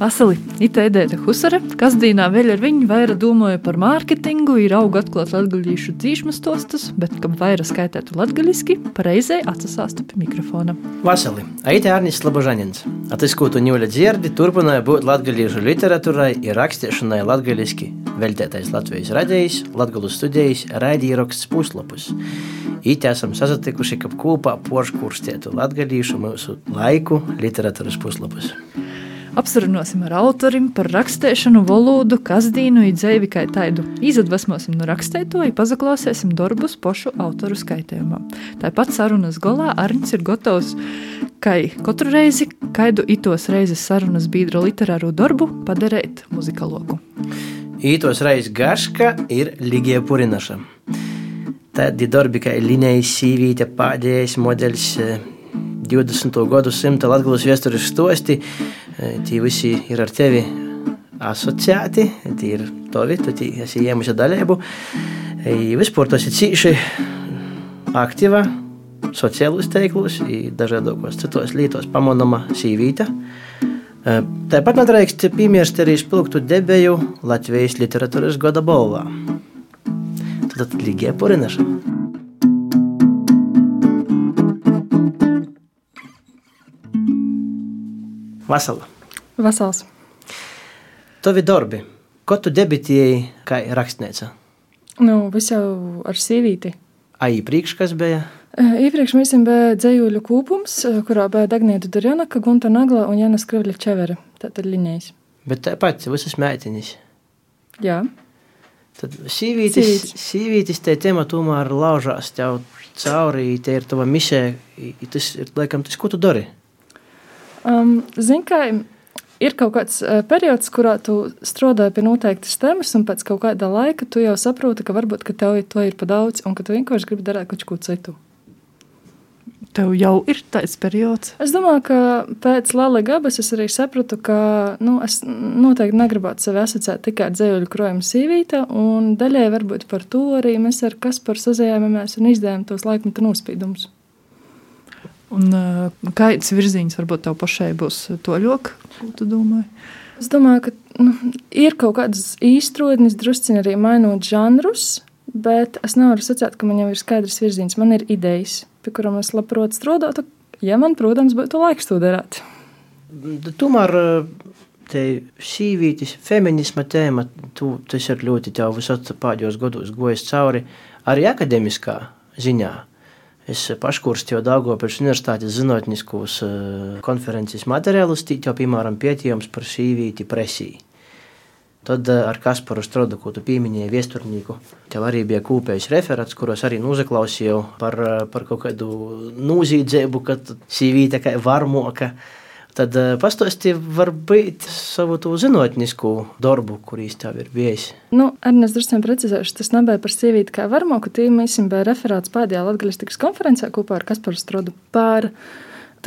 Vasali, ita Edēta Husare, kas dīnā vēl ar viņu vaira domāja par mārketingu, ir auga atklāt latgaļīšu dzīšmas tostas, bet, kam vaira skaitētu latgaļiski, pareizai atsasāstu pie mikrofona. Vasali, aita Arnis Slabožanins. Atiskūtu ņūļa dzirdi turpināja būt latgaļīšu literatūrai ir rakstiešanai latgaļiski veltētais Latvijas radījis, latgalu studējis raidījraksts puslapus. It esam sazatikuši, ka kopā porškurstētu latgaļīšu mūsu laiku literatūras puslapus. Apsarunāsim ar autorim par rakstēšanu, valodu, kasdīnu, idzēvi kā tādu. Izadvesmosim no rakstēto, ja pazaklausēsim darbus pošu autoru skaitījumā. Tāpat sarunas golā Arņš ir gatavs, kā katru reizi, kaidu itos reizes sarunas biedra literāro darbu padarīt muzikalogu. Ītos reizes garška ir Ligija Purinaša. Tādi darbi kā Linējas sīvīte, pēdējais modelis 20. gadsimta Latvijas vēstures stosti Tivusi ir Artevi asociati, ir tovi, toti jemu še dalēbu. I vispār tas ir cīši aktīva sociālus teiklus, i dažādos citos lītos pamanama sīvīta. E Tāpat nedrīkst piemirst arī spilgtu debeju Latvijas literatūras goda balvā. Tad lygiai porinašam. Vasala. Vasals. Tavi darbi. Ko tu debitēji kā rakstniece? Nu, viss jau ar sīvīti. Ai, iepriekš kas bija? Iepriekš mums bija dzējuļu kūpums, kurā bija Dagnieta Durjanaka, Gunta Nagla un Jana Skrivļa Čevere. Tātad linijas. Bet tāpat visas meitiņas. Jā. Tad sīvītis, sīvītis te tēma tomēr laužās tev cauri, te ir tava misē, tas ir, laikam, tas, ko tu dari? Um, Zini, kā ir kaut kāds uh, periods, kurā tu strādāji pie noteiktas tēmas, un pēc kaut kāda laika tu jau saproti, ka varbūt ka tev to ir pa daudz, un ka tu vienkārši gribi darīt kaut ko citu. Tev jau ir tāds periods. Es domāju, ka pēc Lapa gabas es arī sapratu, ka nu, es noteikti negribētu sevi asociēt tikai ar dzēļu krojumu sīvītā, un daļai varbūt par to arī mēs ar Kasparu sazējāmies un izdevām tos laikmeta nospīdumus. Un, uh, kāds virziens varbūt tev pašai būs to ļoti, ko tu domā? Es domāju, ka nu, ir kaut kādas īstenības, drusciņi arī mainot žanrus, bet es nevaru sacīt, ka man jau ir skaidrs virziens. Man ir idejas, pie kurām es labprāt strādātu, ja man, protams, būtu laiks to darīt. Tomēr te sīvītis, feminisma tēma, tu, tas ir ļoti tev visat pēdējos gados gojis cauri arī akademiskā ziņā. Es paškurstīju Dāngopēļas universitātes zinātniskos konferences materiālus, jau piemēram pētījums par sīvīti presī. Tad ar Kasparu Strodu, ko tu pieminēji, viesturnieku, tev arī bija kopējs referats, kuros arī noklausīju par, par kaut kādu nozīdzību, ka sīvīte kā varmoka. Tad pastāstīja, varbūt savu to zinātnisku darbu, kurīs tev ir bijis. Nu, arī es drusku precizēšu, tas nebija par sievieti kā varmoku. Tīmēs bija referāts pēdējā latgalistikas konferencē kopā ar Kasparu Strodu par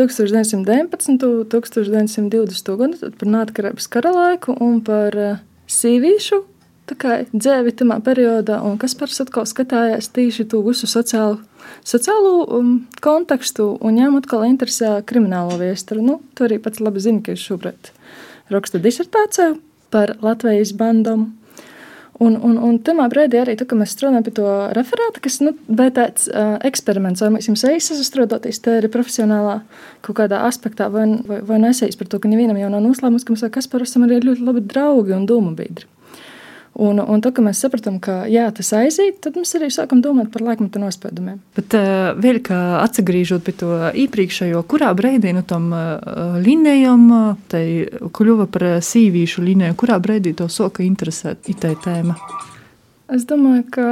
1919. un 1920. gadu par neatkarības kara laiku un par sīvīšu dzēvi tajā periodā, un kas par atkal skatījās tieši to visu sociālu, sociālo um, kontekstu, un ņēma atkal interesē kriminālo vēsturi. Nu, tu arī pats labi zini, ka es šobrīd rakstu disertāciju par Latvijas bandām. Un, un, un tajā brīdī arī tā, mēs strādājam pie to referāta, kas nu, bija tāds uh, eksperiments, vai mēs jums ejas strādāties arī profesionālā kaut kādā aspektā, vai, vai, vai nesējas par to, ka nevienam jau nav noslēmums, ka mēs ar Kasparu esam arī ļoti labi draugi un domu biedri. Un, un tad, kad mēs sapratām, ka jā, tas aiziet, tad mēs arī sākam domāt par laikmeta nospēdumiem. Bet uh, vēl kā atgriežot pie to iepriekšējo, kurā brīdī nu, tam uh, linējam, tai kļuva par sīvīšu linēju, kurā brīdī to soka interesēt itē tēma? Es domāju, ka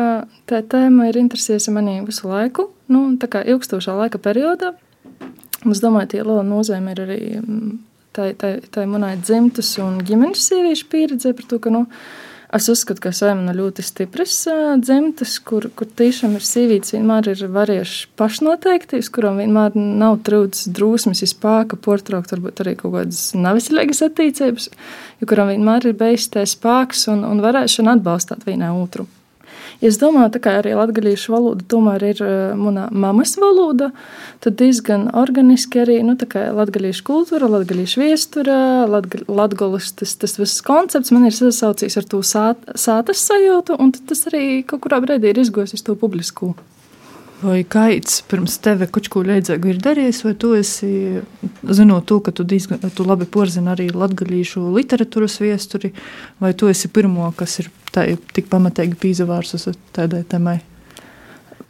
tā tēma ir interesējusi manī visu laiku, nu, tā kā ilgstošā laika periodā. Es domāju, tie liela nozīme ir arī tā, tā, tā manai dzimtas un ģimenes sieviešu pieredze par to, ka, nu, Es uzskatu, ka ir ļoti stiprs dzimtas, kur, kur tiešām ir sīvīts, vienmēr ir varieši pašnoteikti, kuram vienmēr nav trūcis drūsmas, spēka, portraukt varbūt arī kaut kādas neviselīgas attīstības, jo kuram vienmēr ir tā spēks un, un varēšana atbalstīt vienā otru. Es domāju, ka arī latviešu valoda tomēr ir uh, mana mamas valoda, tad diezgan organiski arī nu, latviešu kultūra, latviešu viestura, latgolis, tas, tas viss koncepts man ir sasaucījis ar to sāt, sātas sajūtu, un tas arī kaut kurā brīdī ir izgojis to publisku. Vai kaits pirms tevi kaut ko līdzīgu ir darījis, vai tu esi, zinot to, ka tu, diezgan, tu labi porzini arī latgaļīšu literatūras viesturi, vai tu esi pirmo, kas ir tā, tik pamatīgi pīzavārs uz tādai temai?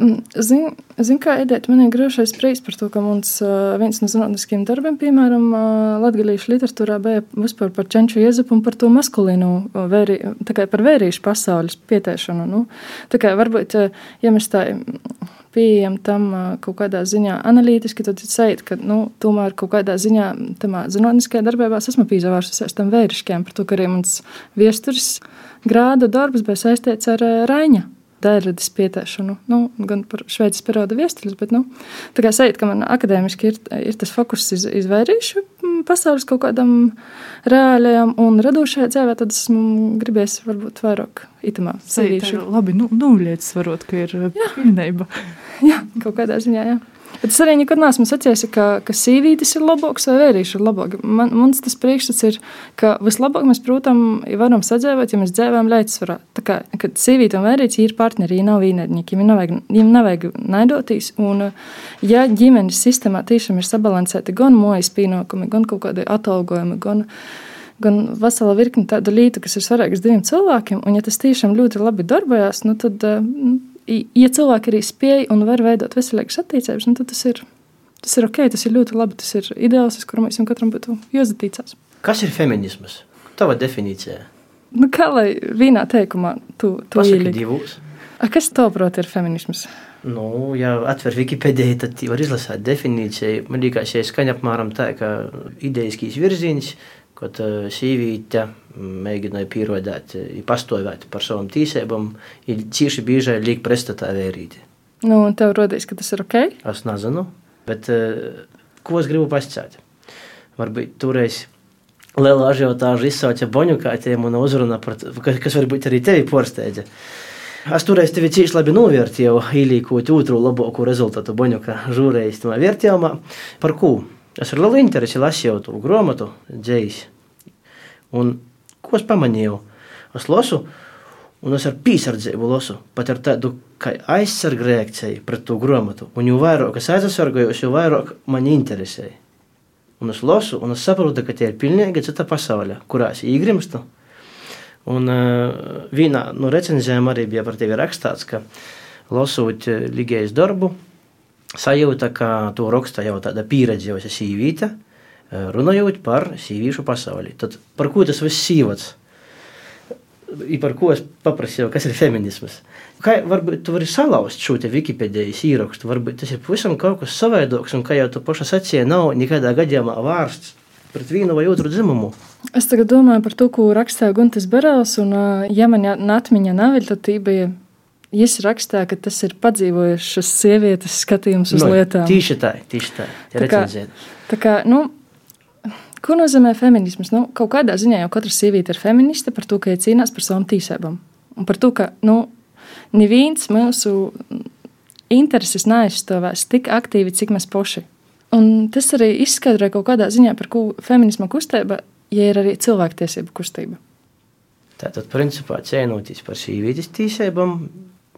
Zinu, zin, kā Edita, man ir grūšais prieks par to, ka mums viens no zinātniskiem darbiem, piemēram, latgaļīšu literatūrā bija vispār par čenču iezapu un par to maskulīnu, vēri, tā kā par vērīšu pasaules pietēšanu. Nu, tā kā varbūt, ja mēs tā pieejam tam kaut kādā ziņā analītiski, tad sajūt, ka nu, tomēr kaut kādā ziņā tamā zinātniskajā darbībā esmu piezavārsusies tam vērišķiem, par to, ka arī mans viesturis grāda darbs bija saistīts ar Raņa daļradas pietēšanu, nu, gan par šveicis perioda viestuļus, bet, nu, tā kā sajūt, ka man akadēmiski ir, ir tas fokus iz, izvairīšu pasaules kaut kādam reālajam un radošajā dzīvē, tad esmu gribējis varbūt vairāk itamā sēdīšu. Labi, nu, nu līdzsvarot, ka ir pilnība. Jā, kaut kādā ziņā, jā. Bet es arī nekad neesmu sacījis, ka, ka sīvītis ir labāks vai vērīši ir labāk. Man, mans tas priekšstats ir, ka vislabāk mēs, protams, varam sadzīvot, ja mēs dzīvojam līdzsvarā. Tā kā, kad sīvīti un vērīts ir partneri, nav vīnēdnieki, viņiem nevajag, viņiem nevajag naidoties. Un, ja ģimenes sistēmā tiešām ir sabalansēti gan mojas pienākumi, gan kaut kādi atalgojumi, gan gan vesela virkne tādu lietu, kas ir svarīgas diviem cilvēkiem. Un, ja tas tiešām ļoti labi darbojas, nu, tad nu, ja cilvēki arī spēj un var veidot veselīgas attiecības, nu, tad tas ir, tas ir ok, tas ir ļoti labi. Tas ir ideāls, uz kuru mums katram būtu jāsatīcās. Kas ir feminisms? Tava definīcija. Nu, kā lai vienā teikumā tu to ielikt? Kas tavuprāt ir feminisms? Nu, ja atver Wikipēdiju, tad var izlasīt definīciju. Man liekas, ja skaņa apmēram tā, ka idejiskīs virziens, kad uh, sīvīte mēģināja pierādīt, pastāvēt par savām tiesībām, ir cieši bieži liek pretstatā vērīti. Nu, un tev rodīs, ka tas ir ok? Es nezinu, bet uh, ko es gribu pasakāt? Varbūt toreiz liela ažiotāža izsauca Boņukātiem un uzruna, par, kas varbūt arī tevi porsteidza. Es toreiz tevi cīši labi novērtēju, ielīkot otru labāko rezultātu Boņukā žūrējas tamā vērtējumā. Par ko? Es ar lielu interesi lasīju to grāmatu, dzējs. Un ko es pamanīju? Es lasu, un es ar piesardzību lasu, pat ar tādu aizsargu reakciju pret to grāmatu. Un jo vairāk es aizsargājos, jo vairāk man interesēja. Un es lasu, un es saprotu, ka tie ir pilnīgi cita pasaule, kurā es iegrimstu. Un uh, vienā no recenzijām arī bija par tevi rakstīts, ka lasot uh, Ligējas darbu, sajūta, ka to raksta jau tāda pieredzējusi sīvīte, runājot par sīvīšu pasauli. Tad par ko tas viss sīvats? Par ko es paprasīju, kas ir feminisms? Kā varbūt tu vari salauzt šo te Wikipēdijas īrakstu, varbūt tas ir pavisam kaut kas savaidoks, un kā jau tu paša sacīja, nav nekādā gadījumā vārsts pret vienu vai otru dzimumu. Es tagad domāju par to, ko rakstīja Guntis Berels, un ja man atmiņa nav, tad tī bija Viņš rakstīja, ka tas ir padzīvojušas sievietes skatījums uz no, lietām. Tieši tā, tieši tā. Tā kā, tā kā, nu, Ko nozīmē feminisms? Nu, kaut kādā ziņā jau katra sieviete ir feministe par to, ka viņa cīnās par savām tiesībām. Un par to, ka nu, neviens mūsu intereses neaizstāvēs tik aktīvi, cik mēs paši. Un tas arī izskaidro kaut kādā ziņā, par ko feminisma kustība, ja ir arī cilvēktiesība kustība. Tātad, principā, cīnoties par sievietes tiesībām,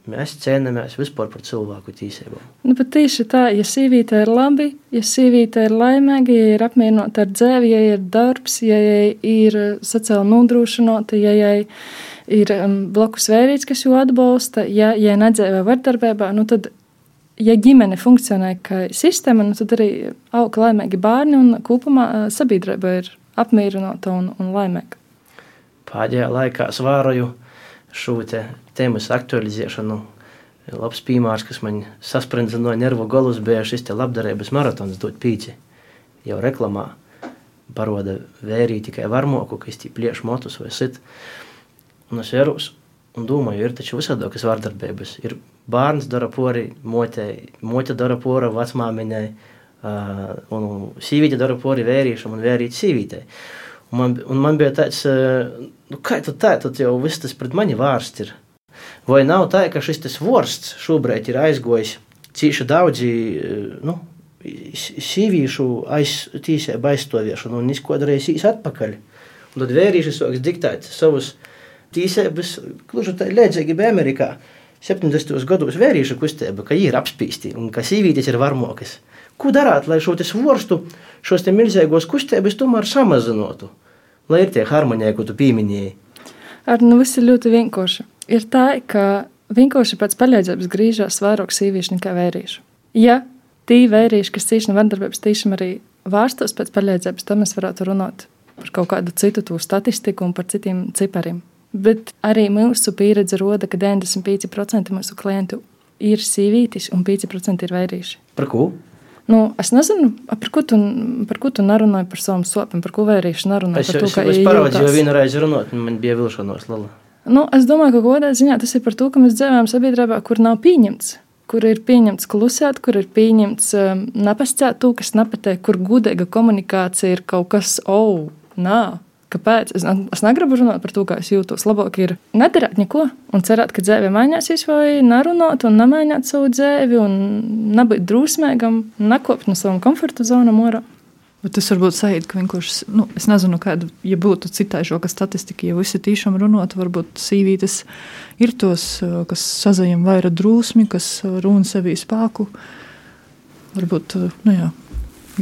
Mēs cīnāmies vispār par cilvēku tiesībām. Nu, tieši tā, ja sīvīte ir labi, ja sīvīte ir laimīga, ja ir apmierināta ar dzīvi, ja ir darbs, ja ir sociāli nodrošināta, ja ir um, blakus vērīts, kas viņu atbalsta, ja, ja nedzēvē vardarbībā, nu tad, ja ģimene funkcionē kā sistēma, nu tad arī aug laimīgi bērni un kopumā sabiedrība ir apmierināta un, un laimīga. Pēdējā laikā svāroju šo te tēmas aktualizēšanu. Labs piemērs, kas man sasprindza no nervu galus, bija šis labdarības maratons dot pīci. Jau reklamā paroda vērī tikai varmoku, kas tī plieš motus vai sit. Un es vērus un domāju, ir taču visādākas vārdarbības. Ir bērns dara pori motei, mote dara pora vecmāmiņai, uh, un sīvīte dara pori vērīšam un vērīt sīvītei. Un man, un man bija tāds, uh, nu kā tu tā, tad jau viss tas pret mani vārsts ir. Vai nav tā, ka šis vorsts šobrīd ir aizgojis cīši daudzi nu, sīvīšu aiztīsību aizstāviešanu un izkodarējas īs atpakaļ. Un tad vērīši sāks diktēt savus tīsības, gluži tā līdzīgi bija Amerikā. 70. gados vērīšu kustība, ka ir apspīsti un ka sīvītes ir varmokas. Ko darāt, lai šo vorstu, šos milzīgos kustības tomēr samazinātu? Lai ir tie harmonija, ko tu pieminēji. Ar nu viss ir ļoti vienkārši. Ir tā, ka vienkārši pēc palīdzības grīžās vairāk sīvīšu nekā vērīšu. Ja tī vērīši, kas cīši no vardarbības tīšām arī vārstos pēc palīdzības, tad mēs varētu runāt par kaut kādu citu statistiku un par citiem cipariem. Bet arī mūsu pieredze roda, ka 95% mūsu klientu ir sīvītis un 5% ir vērīši. Par ko? Nu, es nezinu, par ko tu, par ko tu nerunāji par savām sopēm, par ko vērīšu nerunāju. Es, to, es, es parādīju, jo vienu reizi runāt, man bija vilšanos liela. Nu, es domāju, ka godā ziņā tas ir par to, ka mēs dzīvojam sabiedrībā, kur nav pieņemts. Kur ir pieņemts klusēt, kur ir pieņemts um, nepascēt to, kas nepateikt, kur gudīga komunikācija ir kaut kas, oh, nā, Kāpēc? Es, es negribu runāt par to, kā es jūtos. Labāk ir nedarīt neko un cerēt, ka dzīve mainīsies, vai nerunāt un nemainīt savu dzīvi, un nebūt drusmīgam, nekopt no savām komforta zonām orā. Bet tas varbūt sajūt, ka vienkārši, nu, es nezinu, kāda, ja būtu citai šo statistika, ja visi tiešām runātu, varbūt sīvītes ir tos, kas sazajam vairāk drūsmi, kas runa sevī spēku. Varbūt, nu jā,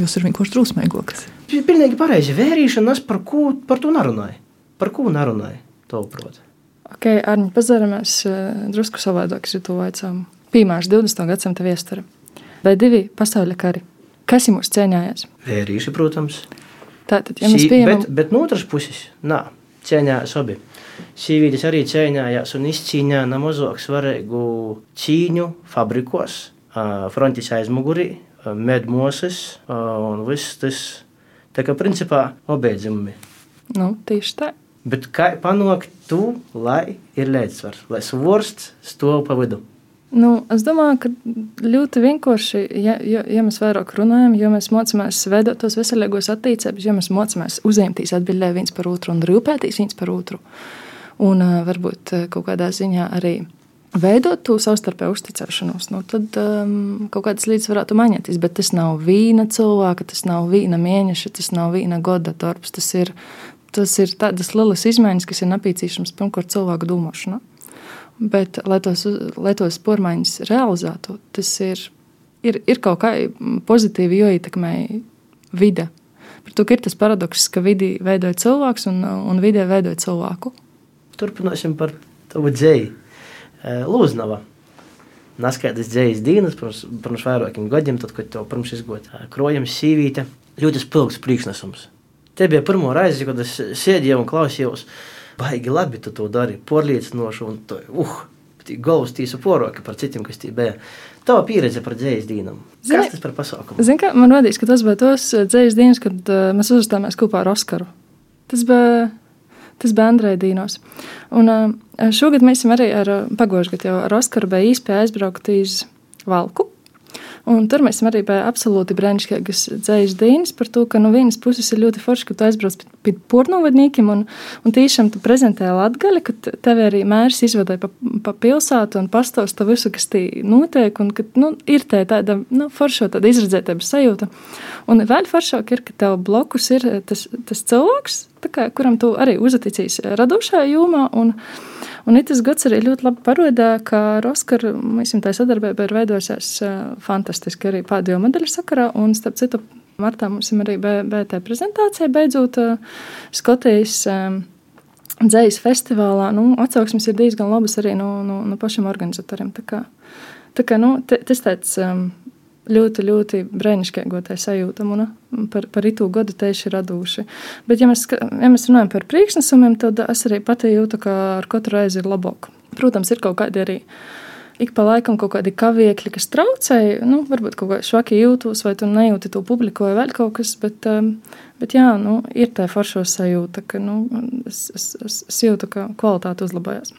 jūs ir vienkārši drūsmīgākas. Tas ir pilnīgi pareizi. Vērīšana, par ko par to nerunāju. Par ko nerunāju? Tavuprāt. Ok, Arņi, pazaramies uh, drusku savādāk situācijām. Piemērs 20. gadsimta viestura. Vai divi pasaules kari? Kas ir mūsu cēņājās? Vērīši, protams. Tātad, ja mēs pieņemam... Bet, bet no otras puses, nā, cēņājās abi. Sīvītis arī cēņājās un izcīņā namazāk svarīgu cīņu fabrikos, frontis aizmugurī, medmoses un viss tas Tā kā principā obēdzimumi. Nu, tieši tā. Bet kā panākt to, lai ir līdzsvars, lai svorsts stāv pa vidu? Nu, es domāju, ka ļoti vienkārši, ja, ja, ja mēs vairāk runājam, ja mēs mācāmies veidot tos veselīgos attīstības, ja mēs mācāmies uzņemties atbildēt viens par otru un rūpēties viens par otru, un uh, varbūt uh, kaut kādā ziņā arī veidot to savstarpēju uzticēšanos, nu, tad um, kaut kādas lietas varētu mainīties. Bet tas nav viena cilvēka, tas nav viena mēneša, tas nav viena gada darbs. Tas ir, tas ir tādas lielas izmaiņas, kas ir nepieciešamas pirmkārt cilvēku domāšanā. Bet, lai tos, lai tos pormaiņas realizētu, tas ir, ir, ir kaut kā pozitīvi ietekmē vide. Par to ir tas paradoks, ka vidi veidoja cilvēks un, un vide veidoja cilvēku. Turpināsim par tavu dzēju. Lūznava. Naskaidas dzējas dienas, pirms, pirms vairākiem gadiem, tad, kad to pirms izgāja krojums, sīvīte, ļoti spilgts priekšnesums. Te bija pirmo reizi, kad es sēdēju un klausījos, baigi labi tu to dari, porliecinoši un to, uh, galvas tīsa poroka par citiem, kas tie bija. Tava pieredze par dzējas dienām. Kas tas par pasākumu? Zini, kā man vadīs, ka tas bija tos dzējas dienas, kad uh, mēs uzstājāmies kopā ar Oskaru. Tas bija Tas bija Andrei Dīnos. Un, šogad mēs arī ar pagājušajā gadā ar Oskaru bija īspēja aizbraukt uz Valku. Un tur mēs arī bijām absolūti brīnišķīgas dzīslas dienas par to, ka no vienas puses ir ļoti forši, ka tu aizbrauc pie, pornovadniekiem un, un tiešām tu prezentē latgali, ka tev arī mērs izvadāja pa, pa pilsētu un pastāsta visu, kas tī notiek, un ka nu, ir tā tāda nu, forša tāda izredzētības sajūta. Un vēl foršāk ir, ka tev blokus ir tas, tas cilvēks, kā, kuram tu arī uzticīs radošajā jomā. Un, Un tas gads arī ļoti labi parādā, ka ar Oskaru mēs tā sadarbība ir veidojusies fantastiski arī pēdējo medaļu sakarā. Un, starp citu, martā mums ir arī BT prezentācija beidzot Skotijas dzējas festivālā. Nu, atsauksmes ir diezgan labas arī no, no, no pašiem organizatoriem. Tā kā, tā kā nu, tas tāds. Um, ļoti, ļoti brīnišķīgo tā sajūtam un par, par itu gadu tieši raduši. Bet, ja mēs, ja mēs runājam par priekšnesumiem, tad es arī pati jūtu, ka ar katru reizi ir labāk. Protams, ir kaut kādi arī ik pa laikam kaut kādi kaviekļi, kas traucēja. Nu, varbūt kaut kā švaki jūtos, vai tu nejūti to publiku vai vēl kaut kas, bet, um, bet jā, nu, ir tā foršo sajūta, ka nu, es, es, es, es jūtu, ka kvalitāte uzlabojās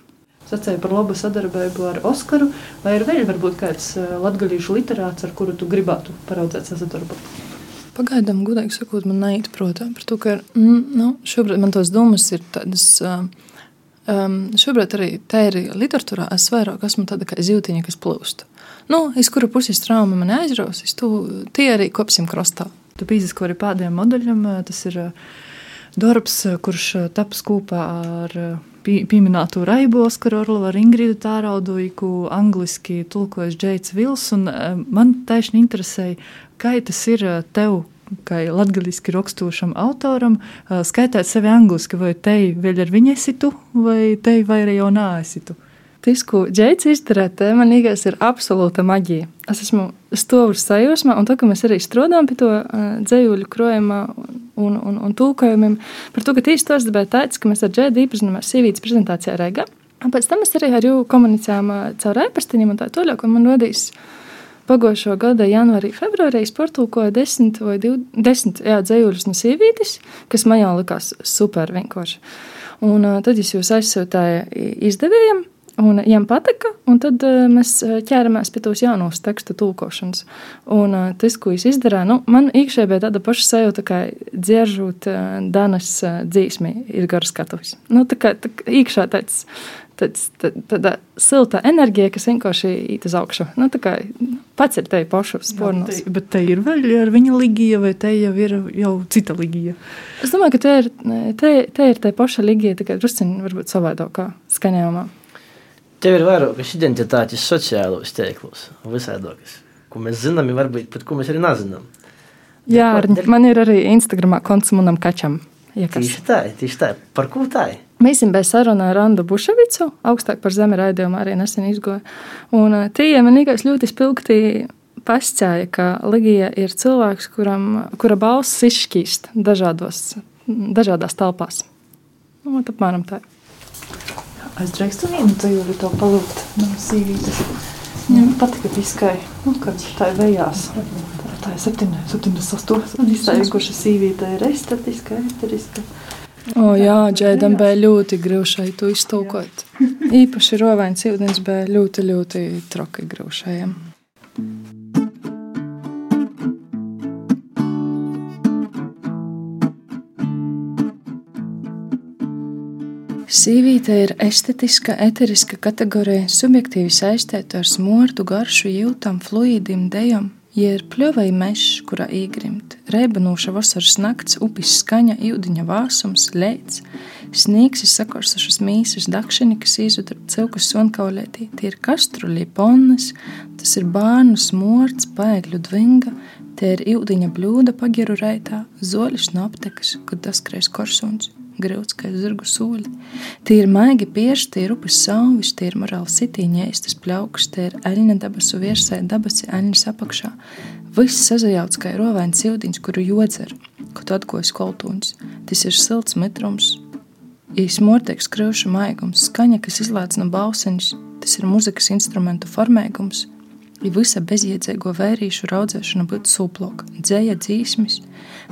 sacēju par labu sadarbību ar Oskaru, vai ir vēl varbūt kāds eh, latgaļīšu literāts, ar kuru tu gribētu paraudzēt sasadarbot? Pagaidām, gudīgi sakot, man neizprota par to, ka mm, nu, šobrīd man tos domas ir tādas Um, šobrīd arī tā ir literatūrā. Es vairāk esmu tāda kā zīltiņa, kas plūst. Nu, iz kura puses trauma man aizraus, tu, tie arī kopsim krastā. Tu pīzisko arī pādiem modeļam, tas ir darbs, kurš taps kopā ar pieminēto Raibu Oskaru Orlovu ar Ingridu Tārauduiku, angliski tulkojas Džeits Vils, un man taisni interesēja, kā tas ir tev, kā latgaliski rakstošam autoram, skaitāt sevi angliski, vai te vēl ar viņu esi tu, vai te vai arī jau nā esi tu? Tas, ko Džeits izdarīja, man liekas, ir absolūta maģija. Es esmu stāvus sajūsmā, un tā, ka mēs arī strādājam pie to dzējuļu krojuma un, un, un tulkojumiem, par to, ka tieši tos bija tāds, ka mēs ar Džeidu iepazinājāmies sievietes prezentācijā. Un pēc tam mēs arī ar viņu komunicējām caur e-pastiņiem un tā tālāk, un man radīs Pagājušo gada janvārī, februārī es portulkoju desmit vai divdesmit dzējuļus no sievietes, kas man jau likās super vienkārši. Un tad es jūs aizsūtāju izdevējiem, Un viņam patika, un tad uh, mēs ķēramies pie tos jaunos tekstu tulkošanas. Un uh, tas, ko es izdarīju, nu, man iekšēji bija tāda paša sajūta, kā dzieržot uh, Danas uh, dzīsmi, ir garas skatuves. Nu, tā kā tā, iekšā tāds, tāds, tā, tāda silta enerģija, kas vienkārši īt uz augšu. Nu, tā kā pats ir te pašu spornos. Jā, bet te ir vēl ar viņa ligija, vai te jau ir jau cita ligija? Es domāju, ka te ir te, te ir te paša ligija, tikai drusciņi varbūt savādākā skaņojumā. Tev ir vairākas identitātes sociālos tīklos, visādokas, ko mēs zinām, varbūt pat ko mēs arī nezinām. Jā, ar, man ir arī Instagramā konts manam kačam. Ja tieši tā, tieši tā. Par ko tā? Mēs bijām bez sarunā ar Randu Buševicu, augstāk par zemi raidījumu arī nesen izgoja. Un tie man liekas ļoti spilgti pascēja, ka Ligija ir cilvēks, kuram, kura balss izšķīst dažādos, dažādās telpās. Nu, apmēram tā. Es drīkstu vienu dzīvi to palūgt no sīvītes. Viņam patika piskai, nu, kad tā ir vējās. Tā ir 78. Un iztaiguša sīvīte ir estetiska, eteriska. O jā, Džēdam bija ļoti grūšai to iztulkot. Īpaši rovains ūdens bija ļoti, ļoti troki grūšajam. Sīvīte ir estetiska, eteriska kategorija, subjektīvi saistīta ar smortu, garšu, jūtām, fluīdim, dejam. Ja ir pļovai mežs, kurā īgrimt, reibanūša vasaras nakts, upes skaņa, ūdeņa vāsums, lēts, sniegs ir sakorsušas mīsas, dakšani, kas izudra cilkus sonkaulētī, tie ir kastruļi, ponnas, tas ir bārnu smorts, paēgļu dvinga, tie ir ūdeņa bļūda pagiru reitā, zoļus no aptekas, kad tas kreis korsuns grūts kā zirgu sūļi. Tie ir maigi pieši, tie ir upes sauvis, tie ir morāli sitīņi, ēstas pļaukas, tie ir aļņa dabasu virsē, dabasi aļņas apakšā. Viss sazajauts kā rovēns sildiņš, kuru jodzer, kad atgojas koltūns. Tas ir silts mitrums, īsmortieks krūša maigums, skaņa, kas izlēc no bauseņas, tas ir muzikas instrumentu formēgums, visa bezjēdzīgo vērīšu raudzēšana būtu sūploka, dzēja dzīsmis,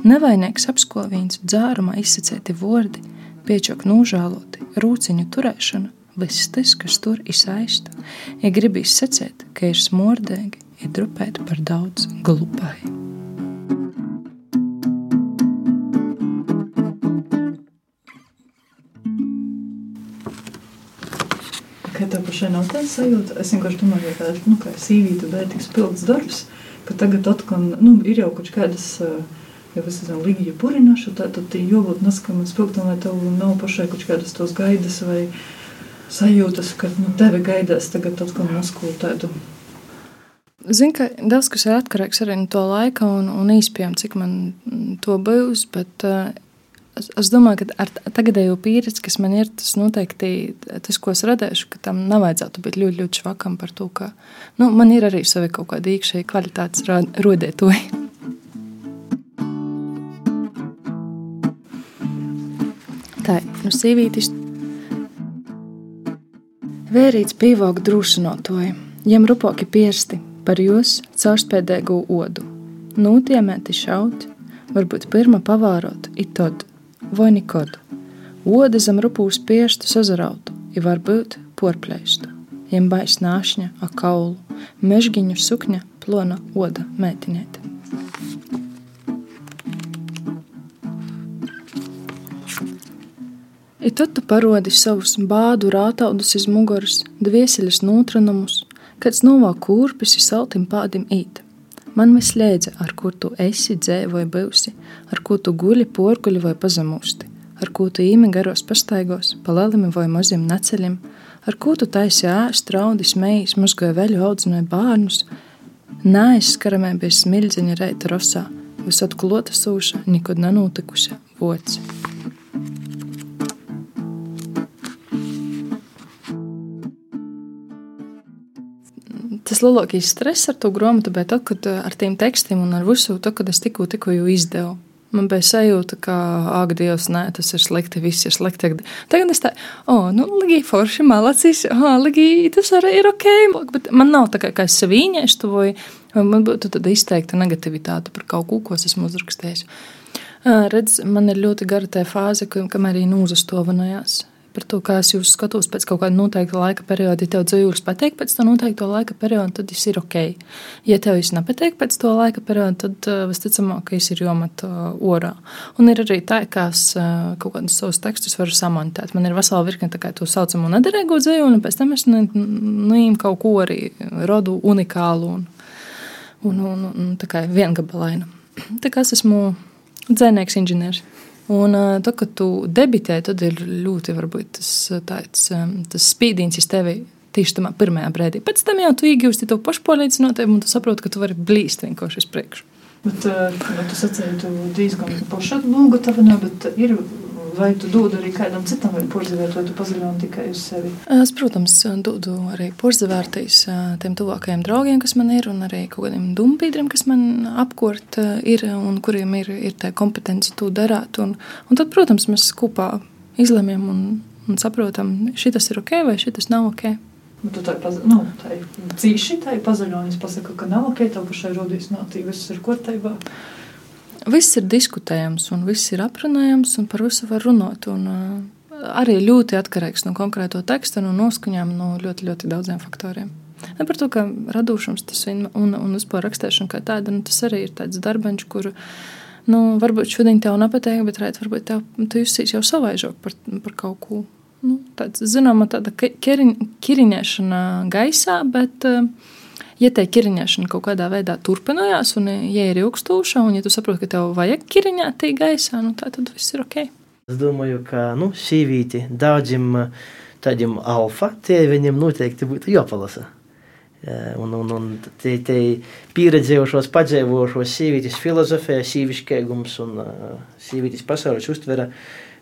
nevainīgs apskovīns, dzērumā izsacēti vordi, piečok nožēloti, rūciņu turēšana, viss tas, kas tur izsaista, ja gribīs secēt, ka ir smordīgi, ir drupēt par daudz glupai. Vai tev pašai nav tāda sajūta? Es vienkārši domāju, ka nu, kā sīvīta bija tik spilgts darbs, ka tagad atkal nu, ir jau kaut kādas. Ja es esmu līnija purināšu, tad, tad jābūt naskam un spilgtam, lai tev nav pašai kaut kādas tos gaidas vai sajūtas, ka nu, tevi gaidās tagad atkal naskulu tādu. Zinu, ka daudz kas ir atkarīgs arī no to laika un, un īspējām, cik man to būs, bet uh, Es, es domāju, ka ar tagadējo pieredzi, kas man ir, tas noteikti tas, ko es redzēšu, ka tam nevajadzētu būt ļoti, ļoti švakam par to, ka nu, man ir arī savi kaut kādi iekšēji kvalitātes rodētoji. Tā ir nu, sīvītis. Vērīts pīvāk drūšanotoji, jiem rupoki piersti par jūs caurspēdēgu odu. Nūtiemēti šaut, varbūt pirma pavārot, it nekad. Oda zem rupūs pieštu sazarautu, ja var būt porpleistu. Jiem bais nāšņa, a kaulu, mežgiņu sukņa, plona oda mētinēta. I tad tu parodi savus bādu rātaudus iz muguras, dvieseļas nūtranumus, kāds novāk kurpis iz saltim pādim īt. Man viss liedza, ar kur tu esi, dzēvi vai būsi, ar ko tu guļi, porguļi vai pazemūsti, ar ko tu īmi garos pastaigos, pa lelimi vai maziem neceļiem, ar ko tu taisi ēst, raudis, mejas, mazgoja veļu audzināja bērnus, neaizskaramē bez smildziņa reita rosā, visot klota sūša, nekad nenotikuša voci. Tas lielākais stress ar to grāmatu bija tad, kad ar tiem tekstiem un ar visu to, kad es tikko, tikko jau izdevu. Man bija sajūta, ka, ak, Dievs, nē, tas ir slikti, viss ir slikti. Tagad es tādu, oh, nu, Ligija, forši, malacīs, ah, Ligija, tas arī ir ok. Bet man nav tā kā, kā es sev īņēšu, vai, vai man būtu tāda izteikta negativitāte par kaut ko, ko es esmu uzrakstījis. Redz, man ir ļoti gara tā fāze, kamēr arī nūzastovinājās par to, kā es jūs skatos pēc kaut kāda noteikta laika perioda. Ja tev dzīvības patīk pēc tā noteikta laika perioda, tad tas ir ok. Ja tev viss nepatīk pēc to laika perioda, tad uh, visticamāk, ka tas ir jomat uh, orā. Un ir arī tā, ka es uh, kaut kādus savus tekstus varu samontēt. Man ir vesela virkne tā to saucamo nederīgo dzīvi, un pēc tam es nīmu kaut ko arī rodu unikālu un, un, un, un tā kā viengabalainu. Tā kā es esmu dzēnieks inženieris. Un tad, kad tu debitē, tad ir ļoti varbūt, tas, tāds, tas spīdījums uz tevi tieši tajā pirmajā brīdī. Pēc tam jau tu iegūsti to pašpārliecinātību, un tu saproti, ka tu vari blīst vienkārši uz priekšu. Bet, bet tu sacīji, tu diezgan pašā nogatavināji, bet ir Vai tu dod arī kādam citam porcelānu, vai tu pazaļoni tikai uz sevi? Es, protams, dodu arī porcelānīs tiem tuvākajiem draugiem, kas man ir, un arī kaut kādiem dumpīdriem, kas man apkort ir, un kuriem ir, ir tā kompetence to darīt. Un, un tad, protams, mēs kopā izlemjam un, un saprotam, šis ir ok vai šis nav ok. Bet tu tā ir nu, cīši, tā ir pazaļonis, pasaka, ka nav ok, tev pašai rodīs nātī, viss ir kārtībā. Viss ir diskutējams, un viss ir aprunājams, un par visu var runāt. Un, uh, arī ļoti atkarīgs no konkrēto teksta, no noskaņām, no ļoti, ļoti daudziem faktoriem. Ne par to, ka radošums un, un, vispār rakstēšana kā tāda, nu, tas arī ir tāds darbiņš, kuru nu, varbūt šodien tev nepatīk, bet rēt, varbūt tev, tu justies jau savaižāk par, par kaut ko. Nu, tāds, zināma, tāda kiriņ, kiriņēšana gaisā, bet uh, ja tā kiriņāšana kaut kādā veidā turpinājās, un ja ir ilgstoša, un ja tu saproti, ka tev vajag kiriņāt tī gaisā, nu tā tad viss ir ok. Es domāju, ka nu, sīvīti daudziem tādiem alfa, tie viņiem noteikti būtu jāpalasa. Un, un, un tie, tie pieredzējušos, padzīvojušos sievietes filozofija, sīvišķīgums un uh, sievietes pasaules uztvere.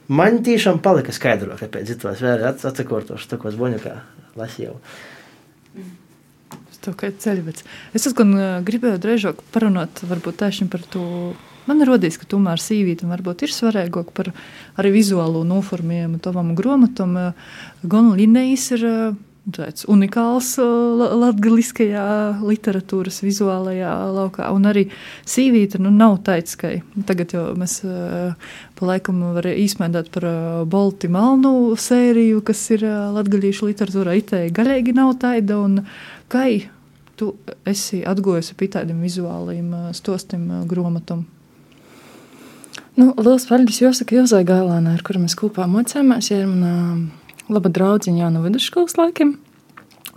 Man tiešām palika skaidrāk, kāpēc citos vēl atsakotos, tā ko es boņu kā lasīju. To kā ceļvedis. Es gan gribēju drēžāk parunāt par to. Man rodīs, ka tomēr sīvītam varbūt ir svarīgāk par arī vizuālo noformējumu tavam gromatam. Gan Linējs ir uh, tāds unikāls latgaliskajā literatūras vizuālajā laukā, un arī sīvīta nu, nav tāds, ka tagad jau mēs pa laikam varam īsmēdāt par Balti Malnu sēriju, kas ir latgalīšu literatūrā, itē gaļīgi nav taida, un Kā tu esi atgojusi pie tādiem vizuāliem stostiem gromatam? Nu, liels paldies Josakai Jozai Gailānai, ar kuru mēs kopā mocāmies. Ja ir mana laba draudziņa jau no vidusskolas laikiem.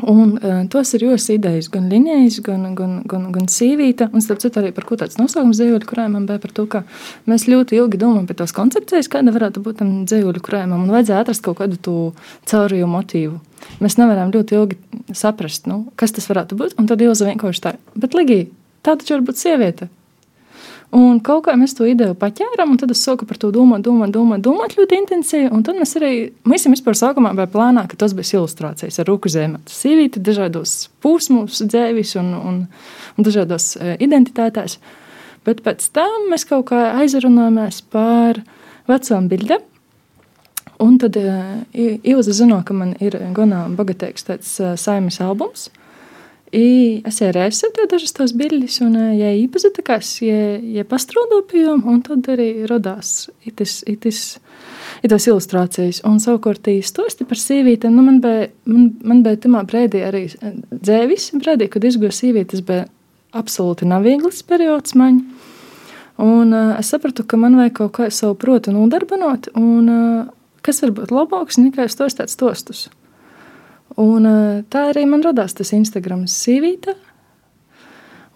Un, uh, tos ir jūsu idejas, gan Linējas, gan, gan, gan, gan Sīvīta. Un, starp citu, arī par ko tāds nosaukums dzīvoļu krājumam bija par to, ka mēs ļoti ilgi domājam par tās koncepcijas, kāda varētu būt tam dzīvoļu krājumam, un vajadzēja atrast kaut kādu to caurīju motīvu. Mēs nevaram ļoti ilgi saprast, nu, kas tas varētu būt, un tad Ilza vienkārši tā, bet Ligija, tā taču var būt sieviete. Un kaut kā mēs to ideju paķēram, un tad es sāku par to domāt, domāt, domāt, domāt ļoti intensīvi. Un tad mēs arī, mēs vispār sākumā bija plānā, ka tas būs ilustrācijas ar ruku zemi. Sīvīti dažādos posmos, dzēvis un, un, un dažādos e, identitātēs. Bet pēc tam mēs kaut kā aizrunājāmies par vecām bildēm. Un tad uh, Ilza zināja, ka man ir gana bagātīgs tāds saimnes albums. Uh, Jau reiz savu dažas tās bildes, un ja iepazīstakās, ja, ja pastrādāju pie jām, un tad arī radās itis, itis, itis ilustrācijas. Un savukārt īstosti par sīvītēm, nu man bija, man, man bija tamā brēdī arī dzēvis, brēdī, kad izguva sīvītes, bija absolūti nav viegls periods man. Un uh, es sapratu, ka man vajag kaut kā savu protu nodarbinot, un uh, kas var būt labāks nekā stostāt stostus. Un, tā arī man radās tas Instagram sīvīte.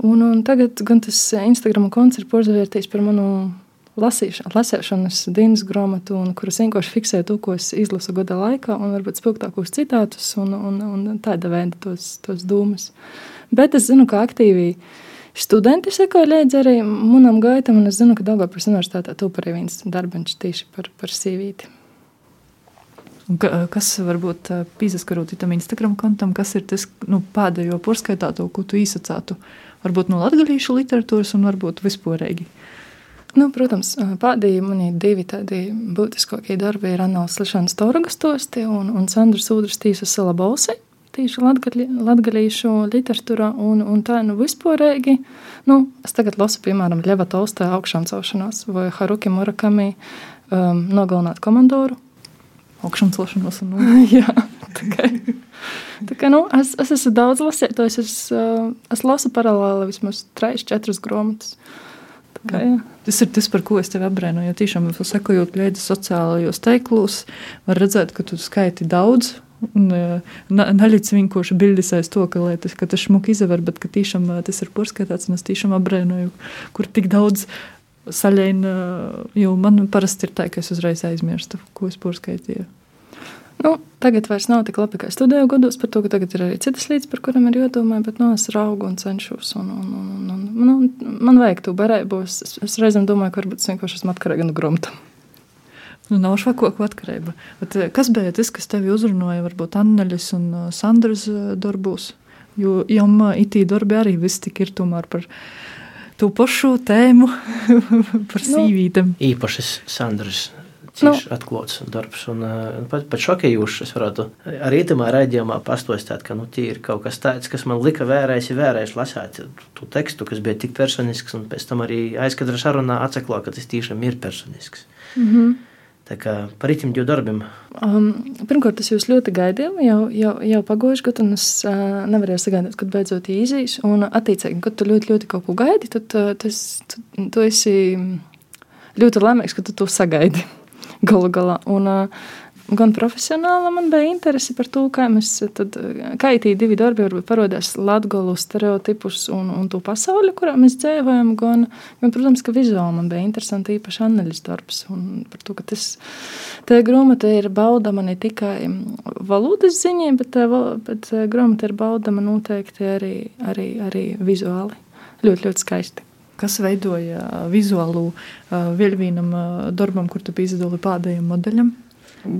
Un, un tagad gan tas Instagram konts ir porcelāns par manu lasīšanu, lasīšanas dienas grāmatu, kuras vienkārši fiksē to, ko es izlasu gada laikā, un varbūt spilgtākos citātus un, un, un tāda veida tos, tos dūmus. Bet es zinu, ka aktīvi studenti sekoja līdzi arī manam gaitam, un es zinu, ka Daugavpils universitātē top arī viens darbiņš tieši par, par sīvīti. Kas varbūt pīzaskarot tam Instagram kontam, kas ir tas nu, pēdējo porskaitāto, ko tu īsacātu? Varbūt no latgalīšu literatūras un varbūt vispārīgi. Nu, protams, pēdējie mani divi tādi būtiskākie darbi ir Anāls Lišanas Toragas tosti un, un Sandras Ūdras tīsas sala balsi. Tīši latgalīšu literatūrā un, un tā nu vispārēgi. Nu, es tagad lasu, piemēram, Ļeva Tolstoja augšām celšanās vai Haruki Murakami um, nogalināt komandoru augšām celšanos. Un, jā, tā kā, tā kā, nu, es, es esmu daudz lasītājs. Es, es lasu paralēli vismaz 3-4 grāmatas. Kā, jā. tas ir tas, par ko es tevi apbrīnoju. Tiešām, sekojot līdzi sociālajos teiklos, var redzēt, ka tu skaiti daudz. Neļauts vienkārši bildes aiz to, ka, tas, ka tas šmuki izver, bet ka tiešām tas ir porskaitāts, un es tiešām apbrīnoju, kur tik daudz saļaina, jo man parasti ir tā, ka es uzreiz aizmirstu, ko es porskaitīju. Nu, tagad vairs nav tik labi, kā studēju gados, par to, ka tagad ir arī citas lietas, par kurām ir jādomā, bet nu, es raugu un cenšos. Un, un, un, un, un, nu, man vajag to barēbu. Es, es reizēm domāju, ka varbūt es vienkārši esmu atkarīga no grunta. Nu, nav švakoku atkarība. Bet, kas bija tas, kas tevi uzrunāja, varbūt Anneļas un Sandras darbos? Jo jām itī darbi arī viss tik ir tomēr par viņu to pašu tēmu par nu, sīvītēm. Īpašas Sandras. Cīši nu. atklāts darbs, un uh, pat, pat šokējošs. Es varētu arī tamā raidījumā pastostāt, ka nu, tie ir kaut kas tāds, kas man lika vērēs, vērēs lasīt to tekstu, kas bija tik personisks, un pēc tam arī aizkadra sarunā atseklā, ka tas tiešām ir personisks. Mm -hmm. Par itim divu darbiem. Um, pirmkārt, es jūs ļoti gaidīju, jau, jau, jau pagājuši gadu, un es uh, nevarēju sagaidīt, kad beidzot īzīs. Un, attiecīgi, kad tu ļoti, ļoti kaut ko gaidi, tad uh, tas, tu, tu esi ļoti laimīgs, ka tu to sagaidi galu galā. Un, uh, gan profesionāli man bija interese par to, kā mēs tad, kā itī divi darbi varbūt parodās latgolu stereotipus un, un to pasauli, kurā mēs dzīvojam, gan, gan, protams, ka vizuāli man bija interesanti īpaši analīzes darbs un par to, ka tas, tā grāmata ir baudama ne tikai valodas ziņai, bet, bet grāmata ir baudama noteikti arī, arī, arī vizuāli. Ļoti, ļoti skaisti kas veidoja vizuālu uh, vēl vienam uh, darbam, kur tu biji izdalījis pēdējiem modeļiem.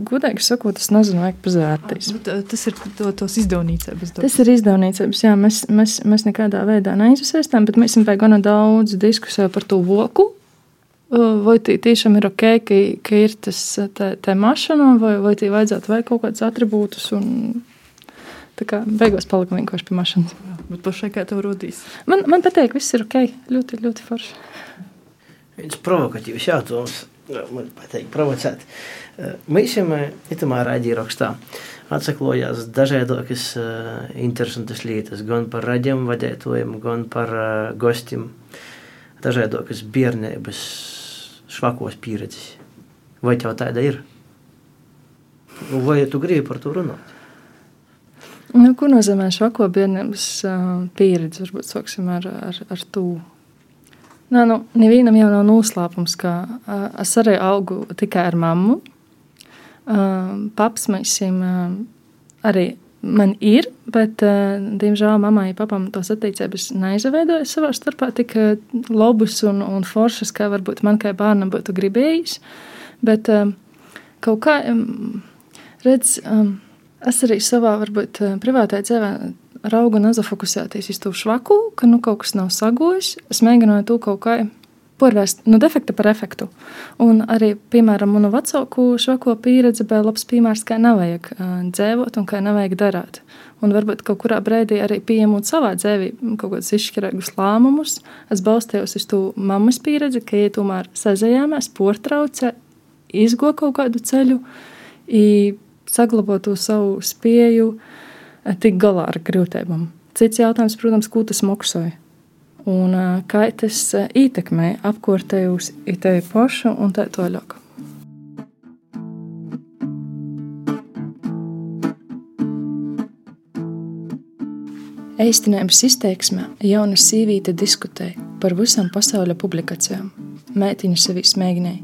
Gudīgi sakot, es nezinu, vajag pazvērties. Tas ir to, tos izdevniecības. Tas ir izdevniecības, jā, mēs, mēs, mēs nekādā veidā neizsaistām, bet mēs esam vēl gana daudz diskusiju par to voku. Vai tī tiešām ir ok, ka, ka ir tas tā, tā mašana, vai, vai tī vajadzētu vai kaut kādus atribūtus. Un, Tā kā beigās palika vienkārši pie mašīnas. Bet pašai kā tev rodīs? Man, man patīk, viss ir ok. Ļoti, ļoti forši. Viens provokatīvs jautājums. Man patīk provocēt. Mēs jau itamā raidījumā atsaklojās dažādas uh, interesantas lietas, gan par raidījumu vadītājiem, gan par uh, gostiem, dažādas bērnības, švakos pieredzes. Vai tev tāda ir? Vai tu gribi par to runāt? Nu, ko nozīmē švako bērnības uh, pieredze? Varbūt sāksim ar, ar, ar to. Nā, nu, nevienam jau nav noslēpums, ka uh, es arī augu tikai ar mammu. Paps mēs arī man ir, bet, diemžēl, mammai un papam tos attiecības neizveidoja savā starpā tik labus un, un foršas, kā varbūt man kā bērnam būtu gribējis. Bet kaut kā, redz, es arī savā, varbūt, privātajā dzīvē raugu un azafokusēties uz to švaku, ka nu kaut kas nav sagojis. Es mēģināju to kaut kā pārvērst no nu, defekta par efektu. Un arī, piemēram, manu vecāku švako pieredzi bija labs piemērs, kā nevajag uh, dzīvot un kā nevajag darīt. Un varbūt kaut kurā brīdī arī pieņemot savā dzīvē kaut kādus izšķirīgus lēmumus, es balstījos uz to mammas pieredzi, ka viņa tomēr sazināmies, portrauca, izgo kaut kādu ceļu, saglabāt to savu spēju tikt galā ar grūtībām. Cits jautājums, protams, ko tas maksāja. Un eh, kā tas eh, ietekmē apkārtējos, ir tevi pašu un tā tālāk. Eistinājums izteiksmē jauna sīvīte diskutēja par visām pasaules publikācijām. Mētiņa sevi smēģināja.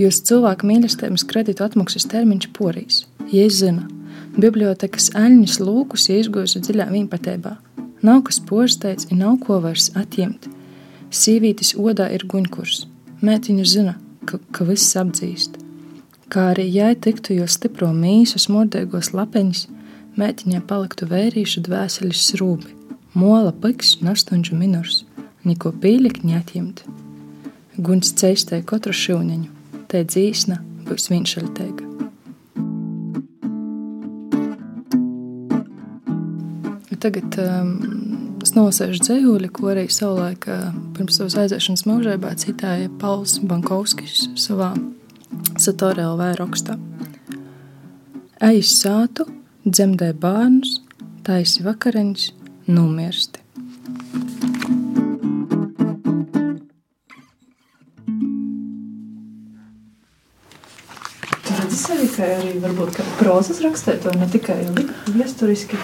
Jūs cilvēku mīlestības kredītu atmaksas termiņš porīs. Jēzus zina, bibliotekas aļņas lūkus iezgojusi dziļā viņpatībā. Nav kas porsteidz, un nav ko vairs atņemt. Sīvītis odā ir guņkurs. Mētiņa zina, ka, ka viss apdzīst. Kā arī jai tiktu jo stipro mīsu smurdēgos lapeņus, Mētiņai paliktu vērīšu dvēseļu srūbi, mola pliks un astoņu minūrs, neko pīļikņi atņemt. Guns ceistē katru šūniņu, te dzīsna būs vienšaļteiga. Tagad um, es nosēžu dzējūli, ko arī savulaik uh, pirms savas aiziešanas mūžībā citāja Pauls Bankovskis savā Satorē LV rakstā. Aiz sātu, dzemdē bērnus, taisi vakariņas, nomirsti. Redzi sevi, ka arī varbūt kā prozas rakstēt, to ne tikai vēsturiski.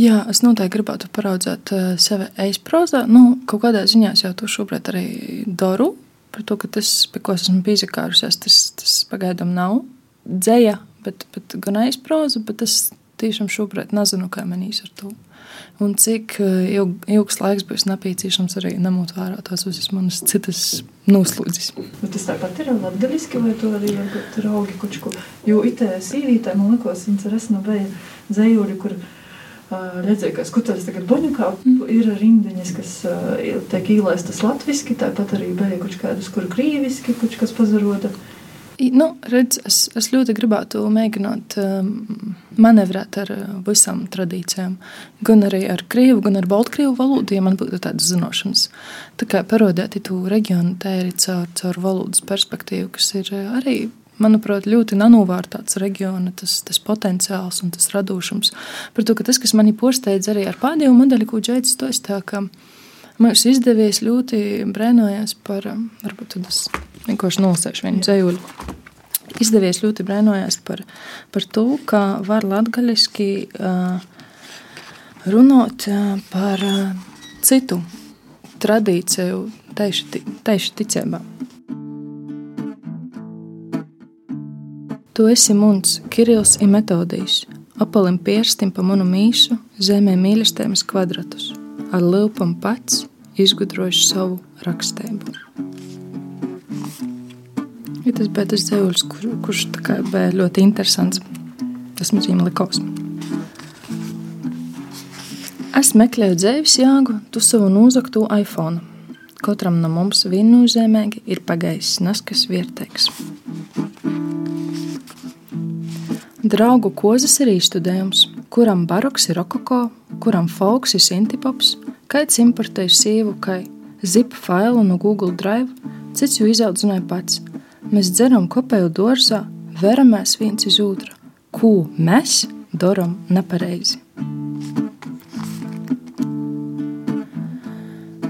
Jā, es noteikti gribētu paraudzēt uh, sevi eizprozā. Nu, kaut kādā ziņā es jau to šobrīd arī daru. Par to, ka tas, pie ko esmu piezīmējusies, tas, tas pagaidām nav dzēja, bet, bet gan eizproza, bet tas tiešām šobrīd nezinu, kā manīs ar to. Un cik eh, ilg, ilgs laiks būs nepieciešams arī ņemot vērā tās visas manas citas noslūdzes. Tas tāpat ir latgaļiski, vai to arī varbūt raugi kučku? Jo itē sīvītē, man likos, viņas ar esmu bija dzējūļi, kur redzēju, ka skutelis tagad Boņukā mm. ir rindiņas, kas tiek īlaistas latviski, tāpat arī bija kuč kādus, kur krīviski, kuč kas pazaroda. Nu, redz, es, es ļoti gribētu mēģināt um, manevrēt ar visām tradīcijām. Gan arī ar krievu, gan ar baltkrievu valodu, ja man būtu tādas zināšanas. Tā kā parodēt to reģionu tēri caur, caur valodas perspektīvu, kas ir arī, manuprāt, ļoti nanovārtāts reģiona, tas, tas potenciāls un tas radošums. Par to, ka tas, kas mani posteidz arī ar pēdējo modeļu, ko džēdz, to es tā kā mums izdevies ļoti brēnojās par, um, varbūt tas vienkārši nosēšu vienu dzējuļu. Izdevies ļoti brēnojās par, par to, kā var latgaļiski uh, runāt uh, par uh, citu tradīciju tieši ticībā. Tu esi muns, Kirillis un Metodijs, apalim pirstim pa manu mīsu, zemē mīlestības kvadratus, ar lūpam pats izgudrojuši savu rakstību. Ja tas bija tas dzīvojums, kur, kurš bija ļoti interesants. Tas man zīmē likos. Es meklēju dzīves jēgu, tu savu nozagto iPhone. Katram no mums viennozīmīgi ir pagājis naskas vietēks. Draugu kozas ir īstudējums, kuram baroks ir rokoko, kuram folks ir sintipops, kaits importēju sievu, kai zip failu no Google Drive, cits jau izaudzināja pats – Mēs dzeram kopēju dārzā, veramies viens uz otru. Ko mēs darām nepareizi?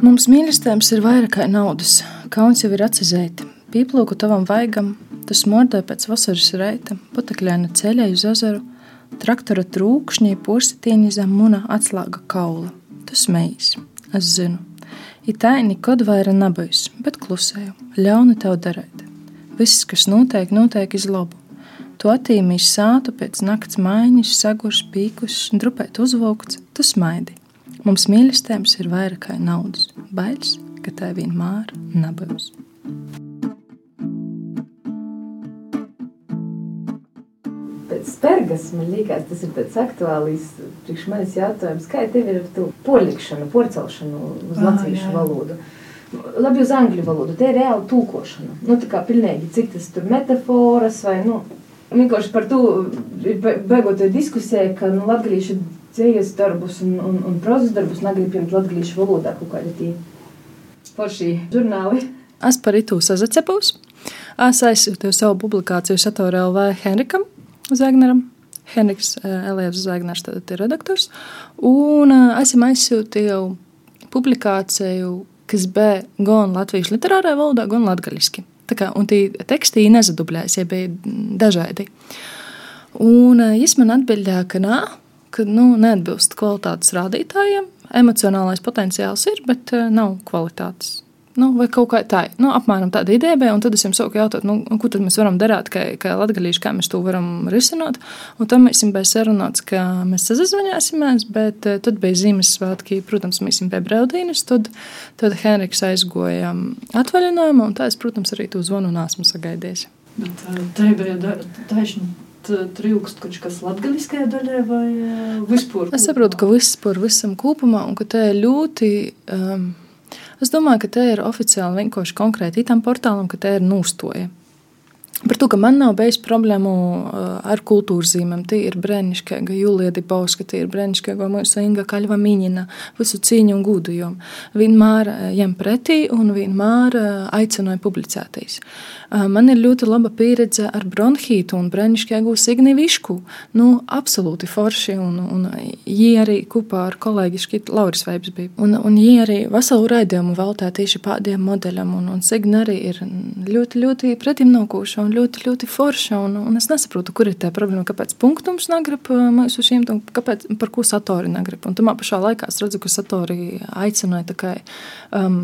Mums mīlestības ir vairāk kā naudas, kauns jau ir atsizēti. Pīplūku tavam vaigam, tas mordē pēc vasaras reita, patakļaina ceļā uz ezeru, traktora trūkšņī positiņi zem muna atslāga kaula. Tu smējies, es zinu. I tā nekad vairāk nebūs, bet klusēju, ļaunu tev darīt. Viss, kas notiek, notiek iz labu. Tu attīmīsi sātu pēc nakts maiņas, sagurs, pīkus, drupēt uzvalkts, tu smaidi. Mums mīlestības ir vairāk kā naudas, bailes, ka tā vienmēr nebūs. Pēc spērgas man liekas, tas ir tāds aktuāls priekš manis jautājums, kā tev ir ar to polikšanu, porcelšanu uz ah, latviešu valodu. Jā labi uz angļu valodu. Te ir reāli tūkošana. Nu, tā kā pilnīgi, cik tas tur metaforas vai, nu, vienkārši par to beigot diskusē, ka, nu, latgalīšu dzējas darbus un, un, un prozas darbus negrib pieņemt latgalīšu valodā kaut kādi tie forši žurnāli. Es par itu sazacepos. Es aizsūtīju savu publikāciju Satora LV Henrikam Zagneram. Henriks Elievs Zagners tad ir redaktors. Un esam aizsūtīju publikāciju kas bija gan latviešu literārā valodā, gan latviešu. Un tie teksti nezadublējās, ja bija dažādi. Un viņš man atbildēja, ka nē, ka nu, neatbilst kvalitātes rādītājiem. emocionālais potenciāls ir, bet nav kvalitātes. Nu, vai kaut kā tā, nu, apmēram tāda ideja bija. Tad es jums saku, jautāt, nu, ko tad mēs varam darīt, kā, kā latgadījuši, kā mēs to varam risināt. Un tam mēs bijām sarunāts, ka mēs sazvanījāsimies, bet uh, tad bija Ziemassvētki, protams, mēs bijām pie Braudīnas. Tad, tad Henriks aizgoja atvaļinājumu, un tā es, protams, arī to zvanu nesmu sagaidījis. Bet uh, tā bija taisnība trilkst kaut kas latgaliskajā daļā vai vispār? Es saprotu, ka vispār visam kopumā un ka tā ir ļoti um, Es domāju, ka te ir oficiāli vienkārši konkrēti tam portālam, ka te ir nūstoja. Par to, ka man nav bijis problēmu uh, ar kultūras zīmēm. Tie ir brīnišķīgi, Julija Dibauska, tie ir brīnišķīgi, mūsu Inga Kaļva Miņina, visu cīņu un gudujumu. Vienmēr ņem pretī un vienmēr uh, aicināja publicēties. Man ir ļoti laba pieredze ar bronhītu un brīnišķīgu Signi Višku. Nu, absolūti forši, un, un arī kopā ar kolēģi Škitu Lauris Veibs bija. Un, un arī veselu raidījumu veltā tieši pādiem modeļam, un, un Signa arī ir ļoti, ļoti pretimnākoša un ļoti, ļoti forša, un, un es nesaprotu, kur ir tā problēma, kāpēc punktums negrib mēs uz šiem, kāpēc, par ko Satori negrib. Un tomēr pašā laikā es redzu, ka Satori aicināja tikai um,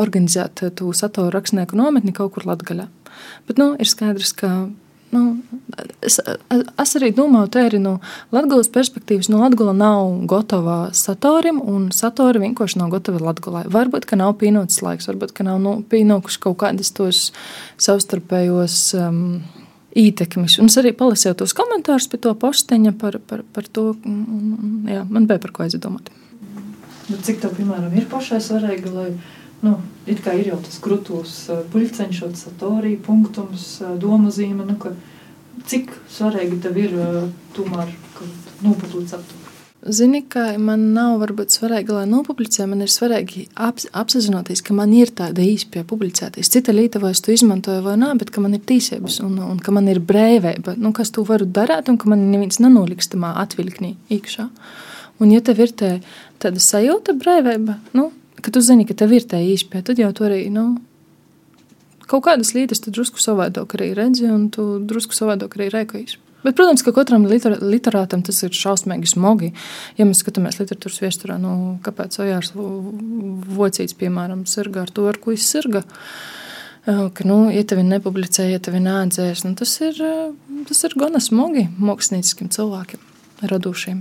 organizēt to Satori rakstnieku nometni kaut kur Latgaļā. Bet nu, ir skaidrs, ka Nu, es, es arī domāju, ka no Latvijas perspektīvas, no Latvijas nav gatava satorim, un satori vienkārši nav gatavi Latvijai. Varbūt, ka nav pienācis laiks, varbūt, ka nav nu, pienākuši kaut kādas tos savstarpējos um, ietekmes. Un es arī palasīju tos komentārus pie to posteņa par, par, par to, jā, man bija par ko aizdomāt. Bet cik tev, piemēram, ir pašai svarīgi, lai Nu, kā ir jau tas krūtis, puļceņš, satorija, punktums, doma zīme. Nu, cik svarīgi tev ir tomēr nopublicēt? Zini, ka man nav varbūt svarīgi, lai nopublicē, man ir svarīgi ap, apzināties, ka man ir tāda īspēja publicēties. Cita lieta, vai es to izmantoju vai nē, bet ka man ir tiesības un, un ka man ir brīvība, nu, kas to varu darīt, un ka man neviens nenoliks tamā atvilknī iekšā. Un, ja tev ir tā, tāda sajūta brīvība, nu, ka tu zini, ka tev ir tā īspēja, tad jau tu arī nu, kaut kādas lietas drusku savādāk arī redzi, un tu drusku savādāk arī rēkojies. Bet, protams, ka katram liter, literātam tas ir šausmīgi smagi. Ja mēs skatāmies literatūras viesturā, nu, kāpēc Ojārs Vocīts, piemēram, sirga ar to, ar ko viņš sirga, ka, nu, ja tevi nepublicē, ja tevi neatzēs, nu, tas ir, tas ir gana smagi mākslinieciskiem cilvēkiem, radošiem.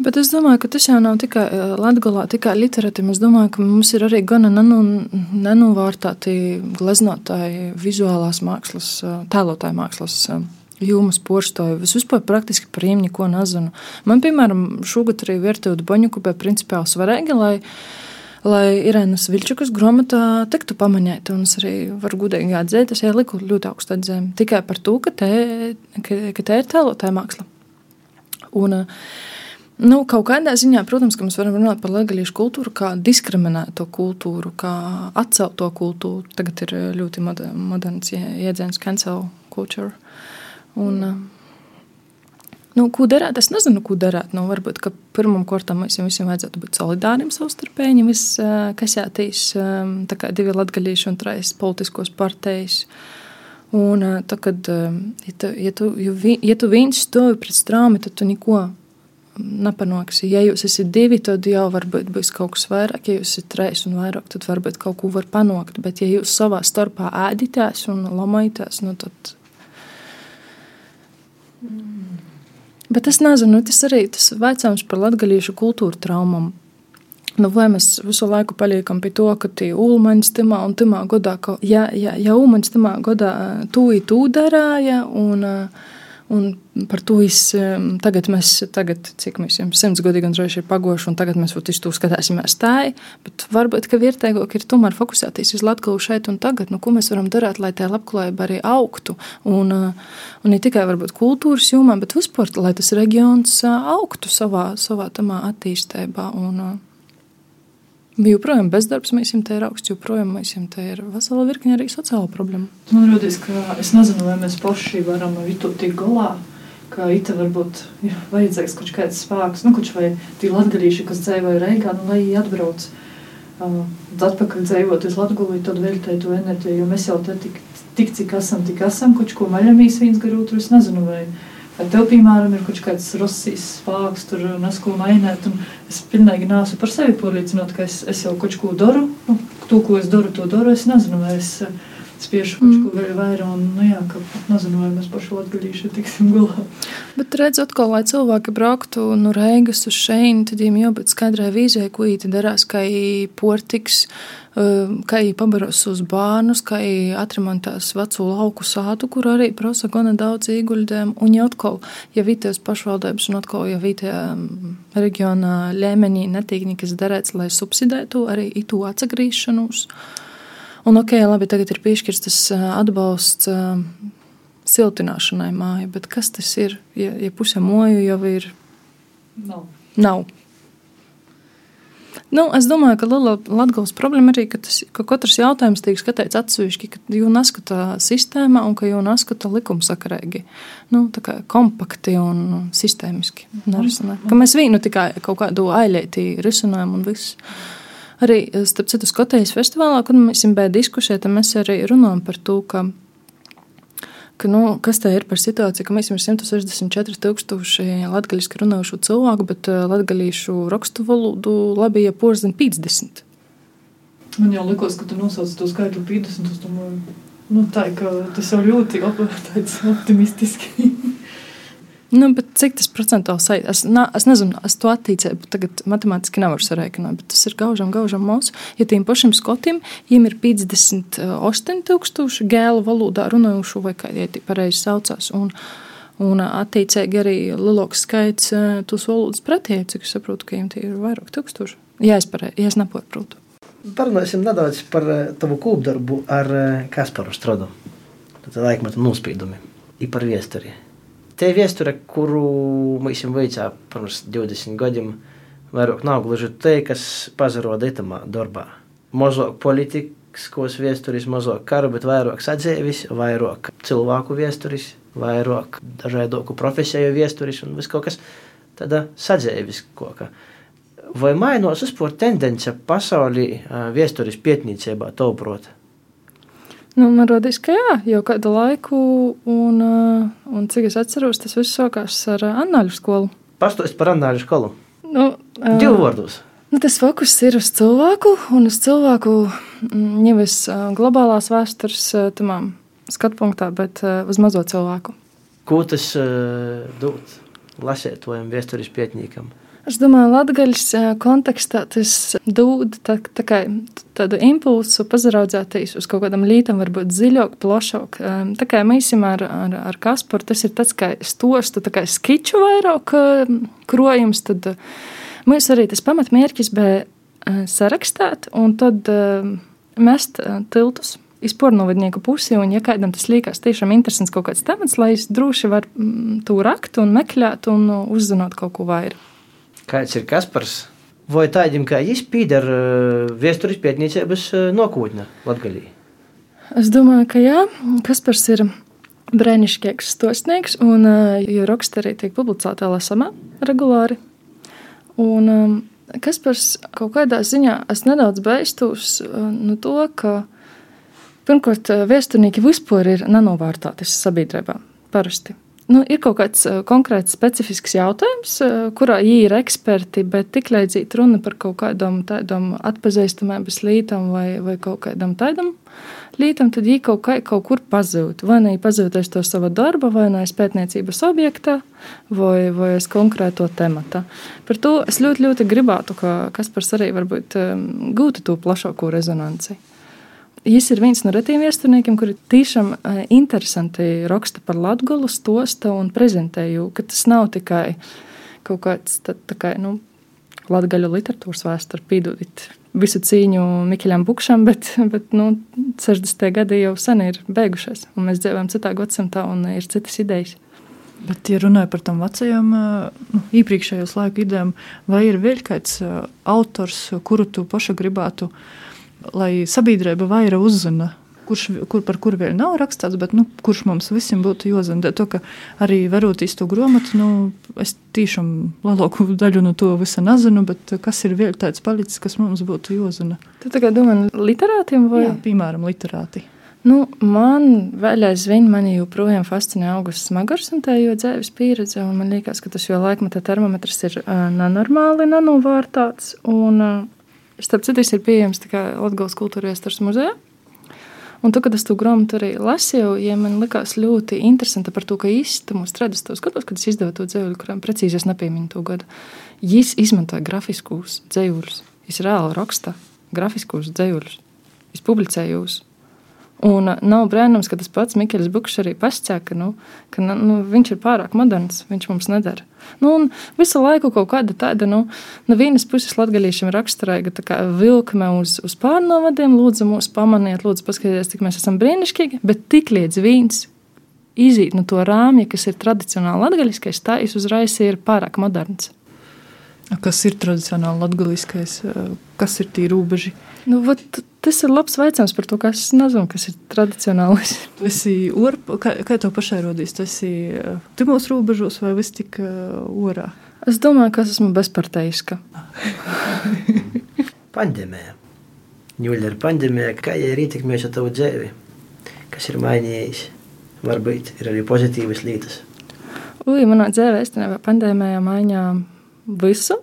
Bet es domāju, ka tas jau nav tikai eh, Latvijā, tikai literatūra. Es domāju, ka mums ir arī gana nenovārtāti gleznotāji, vizuālās mākslas, eh, tēlotāju mākslas. Eh, Jūmas porštoju, es vispār praktiski par viņiem neko nezinu. Man, piemēram, šogad arī vērtēju Boņuku, bet principiāli svarīgi, lai, lai Irēnas Vilčukas grāmatā tiktu pamanīta. Un es arī varu gudīgi atzīt, es ieliku ļoti augstu atzīmi tikai par to, ka te, ka, ka te ir tēlotāja māksla. Un, uh, Nu, kaut kādā ziņā, protams, mēs varam runāt par latviešu kultūru, kā diskriminēto kultūru, kā atcelto kultūru. Tagad ir ļoti moderns jēdziens, cancel culture. Un, nu, ko darīt? Es nezinu, ko darīt. Nu, varbūt pirmam kārtam mums visiem vajadzētu būt solidāriem savstarpēji. Vis, kas jātīs divi latviešu un trīs politiskos partijas. Un, tā, kad, ja tu, ja tu, ja tu viens stāvi pret strāmi, tad tu neko nepanoksi. Ja jūs esat divi, tad jau varbūt būs kaut kas vairāk, ja jūs esat trīs un vairāk, tad varbūt kaut ko var panākt. Bet, ja jūs savā starpā ēditās un lamājatās, nu tad. Mm. Bet es nezinu, tas arī tas veicams par latgaļiešu kultūru traumām. Nu, vai mēs visu laiku paliekam pie to, ka tie ulmaņas timā un timā godā, ka, ja, ja, ja ulmaņas timā godā tūī tū darāja un uh, Un par to es, tagad mēs, tagad, cik mēs jau simts gadi gan droši ir pagoši, un tagad mēs visu to skatāsimies tā, bet varbūt, ka vietējāk ir tomēr fokusēties uz Latgulu šeit un tagad, nu, ko mēs varam darīt, lai tā labklājība arī augtu, un, un ne tikai varbūt kultūras jomā, bet vispār, lai tas reģions augtu savā, savā tamā attīstībā, un, Joprojām bezdarbs mēs te ir augsts, joprojām mēs te ir vesela virkne arī sociāla problēma. Man liekas, ka es nezinu, vai mēs paši varam vitu tik galā. Ka ita varbūt ir vajadzīgs kaut kāds spēks, nu, kurš vai tie latgadījuši, kas dzīvoja Reigā, nu, lai viņi atbrauc uh, atpakaļ dzīvot uz Latgulu, tad veltēja to enerģiju, jo mēs jau te tik, tik cik esam, tik esam, kaut ko maļamīs viens gar otru, es nezinu, vai, Kā tev, piemēram, ir kaut kāds Rosijas spēks, tur nesku mainēt, un es pilnīgi neesmu par sevi pārliecināta, ka es, es jau kaut ko daru. Nu, to, ko es daru, to daru. Es nezinu, vai es spiešu kaut mm. ko vēl vairāk, un, nu jā, ka nezinu, vai mēs paši latgalīši tiksim galā. Bet redz, atkal, lai cilvēki brauktu no Reigas uz šeini, tad viņiem jābūt skaidrai vīzijai, ko īti darās, kā portiks, kā pabaros uz bērnus, kā atremontās veco lauku sātu, kur arī prasa gana daudz ieguldēm, un jau atkal, ja vietējos pašvaldības un atkal, ja vietējā reģionā līmenī netiek nekas darēts, lai subsidētu arī itu atsagrīšanos. Un, ok, labi, tagad ir piešķirts tas atbalsts siltināšanai māja, bet kas tas ir? Ja, ja puse moju jau ir. Nav. Nav. Nu, es domāju, ka Latvijas problēma arī, ka, tas, ka katrs jautājums tiek skatīts atsevišķi, ka jau neskata sistēmā un ka jau neskata likumsakarīgi, nu, kompakti un sistēmiski. Nerisina. Ka mēs vienu tikai kaut kādu ailētī risinājumu un viss. Arī, starp citu, Skotijas festivālā, kad mēs bijām diskusijā, mēs arī runājam par to, ka, ka nu, kas tā ir par situāciju, ka mēs esam 164 tūkstoši latgaļiski runājušu cilvēku, bet eh, latgaļīšu rakstu valodu labi, ja porzina 50. Man jau likās, ka tu nosauc to skaitli 50. Es domāju, nu, tā, tas jau ļoti optimistiski. Nu, cik tas procentuāli ir? Es, na, es nezinu, es to attīstīju, tagad matemātiski nevaru sarēķināt, bet tas ir gaužam, gaužam mūsu. Ja tiem pašiem skotiem, viņiem ir 58,000 gēlu valodā runājušu, vai kā tie pareizi saucās. Un, un attiecīgi arī lielāks skaits tos valodas pretī, cik es saprotu, ka viņiem tie ir vairāk tūkstoši. Ja es, pareizi, ja es nepaprotu. Parunāsim nedaudz par tavu kūpdarbu ar Kasparu Strodu. Tad laikmetu nospīdumi, ir par viesturi. Te viesture, kuru mēs jums veicām pirms 20 gadiem, vairāk nav gluži te, kas pazaroda itamā darbā. Mazāk politiskos viesturis, mazāk karu, bet vairāk sadzēvis, vairāk cilvēku viesturis, vairāk dažādu profesiju viesturis un viss kaut kas tāda sadzēvis kaut kā. Vai mainos vispār tendence pasaulī viesturis pietnīcībā, tavuprāt? Nu, man liekas, ka jā, jau kādu laiku, un, uh, un cik es atceros, tas viss sākās ar uh, Annāļu skolu. Pastāstiet par Annāļu skolu. Nu, uh, Divu vārdus. Nu, tas fokus ir uz cilvēku, un uz cilvēku mm, nevis globālās vēstures tamām skatpunktā, bet uz mazo cilvēku. Ko tas dod lasētojam, vēstures pietnīkam? Es domāju, Latvijas kontekstā tas dod tā, tā kā, tādu impulsu pazaraudzēties uz kaut kādam lītam, varbūt dziļāk, plašāk. Tā kā mēs ar, ar, ar Kasparu, tas ir tāds kā stostu, tā kā skiču vairāk krojums, tad mums arī tas pamatmērķis bija sarakstāt un tad mest tiltus iz pornovidnieku pusi, un, ja kādam tas liekas tiešām interesants kaut kāds temats, lai es droši varu to rakt un meklēt un uzzināt kaut ko vairāk kāds ir Kaspars. Vai tādiem kā viņš pieder uh, vēstures pētniecības uh, nākotne Latvijā? Es domāju, ka jā, Kaspars ir brīnišķīgs stosnieks, un uh, jo raksta arī tiek publicēta lasamā regulāri. Un, um, Kaspars kaut kādā ziņā es nedaudz baistos no to, ka pirmkārt vēsturnieki vispār ir nenovērtāti sabiedrībā parasti. Nu, ir kaut kāds uh, konkrēts, specifisks jautājums, uh, kurā ir eksperti, bet tik līdzīgi runa par kaut kādam tādam atpazīstamības lītam vai, vai kaut kādam tādam lītam, tad viņi kaut, kā, kaut kur pazūd. Vai ne pazūd aiz to sava darba, vai ne aiz pētniecības objektā, vai, vai aiz konkrēto temata. Par to es ļoti, ļoti gribētu, ka Kaspars arī varbūt um, gūtu to plašāko rezonanci. Viņš ir viens no retiem vēsturniekiem, kuri tiešām eh, interesanti raksta par Latviju, stosta un prezentēju, ka tas nav tikai kaut kāds tā, tā kā, nu, latgaļu literatūras vēsture, pīdūt visu cīņu Mikeļam Bukšam, bet, bet nu, 60. gadi jau sen ir beigušies, un mēs dzīvojam citā gadsimtā un ir citas idejas. Bet, ja runāju par tām vecajām, eh, nu, iepriekšējos laiku idejām, vai ir vēl kāds eh, autors, kuru tu paša gribētu uh, lai sabiedrība vairāk uzzina. Kurš, kur, par kuru vēl nav rakstīts, bet nu, kurš mums visiem būtu jāzina. To, ka arī varot īsto grāmatu, nu, es tiešām lielāko daļu no to visa nezinu, bet kas ir vēl tāds palicis, kas mums būtu jāzina. Tu tagad domā literātiem vai? Jā, piemēram, literāti. Nu, man vēl aizvien mani joprojām fascinē augusts smagars un tā jau dzīves pieredze. Man liekas, ka tas jau laikmetā termometrs ir uh, nenormāli nenovārtāts. Un, uh, starp citu, ir pieejams Latvijas kultūra iestars muzejā. Un tad, kad es to grāmatu arī lasīju, ja man likās ļoti interesanti par to, ka īstenībā mūsu 30. gados, kad es izdevu to dzēju, kurām precīzi es nepieminu to gadu, viņš izmantoja grafiskus dzējuļus. Viņš reāli raksta grafiskus dzējuļus. Viņš publicēja jūs. Un uh, nav brīnums, ka tas pats Mikls Bukšs arī pasakā, ka, nu, ka nu, viņš ir pārāk moderns, viņš mums nedara. Nu, visu laiku kaut kāda tāda, nu, no vienas puses latgadījušiem raksturīga vilkme uz, uz pārnovadiem, lūdzu, mūs pamaniet, lūdzu, paskatieties, cik mēs esam brīnišķīgi, bet tik līdz viens izīt no to rāmja, kas ir tradicionāli latgadījušais, tā es uzreiz ir pārāk moderns. Kas ir tradicionāli latgadījušais? Kas ir tie robeži? Nu, vat, Tas ir labs veicams par to, kas, nezinu, kas ir tradicionāls. Tu esi orpa, kā, kā tev pašai rodīs? Esi uh, timos robežos vai vis tik orā? Es domāju, ka es esmu bezparteiska. pandēmija. Jūļa ar pandēmiju, kā ir ietekmējusi tavu dzīvi? Kas ir mainījis? Varbūt ir arī pozitīvas lietas. Ui, manā dzīvē īstenībā pandēmijā mainīja visu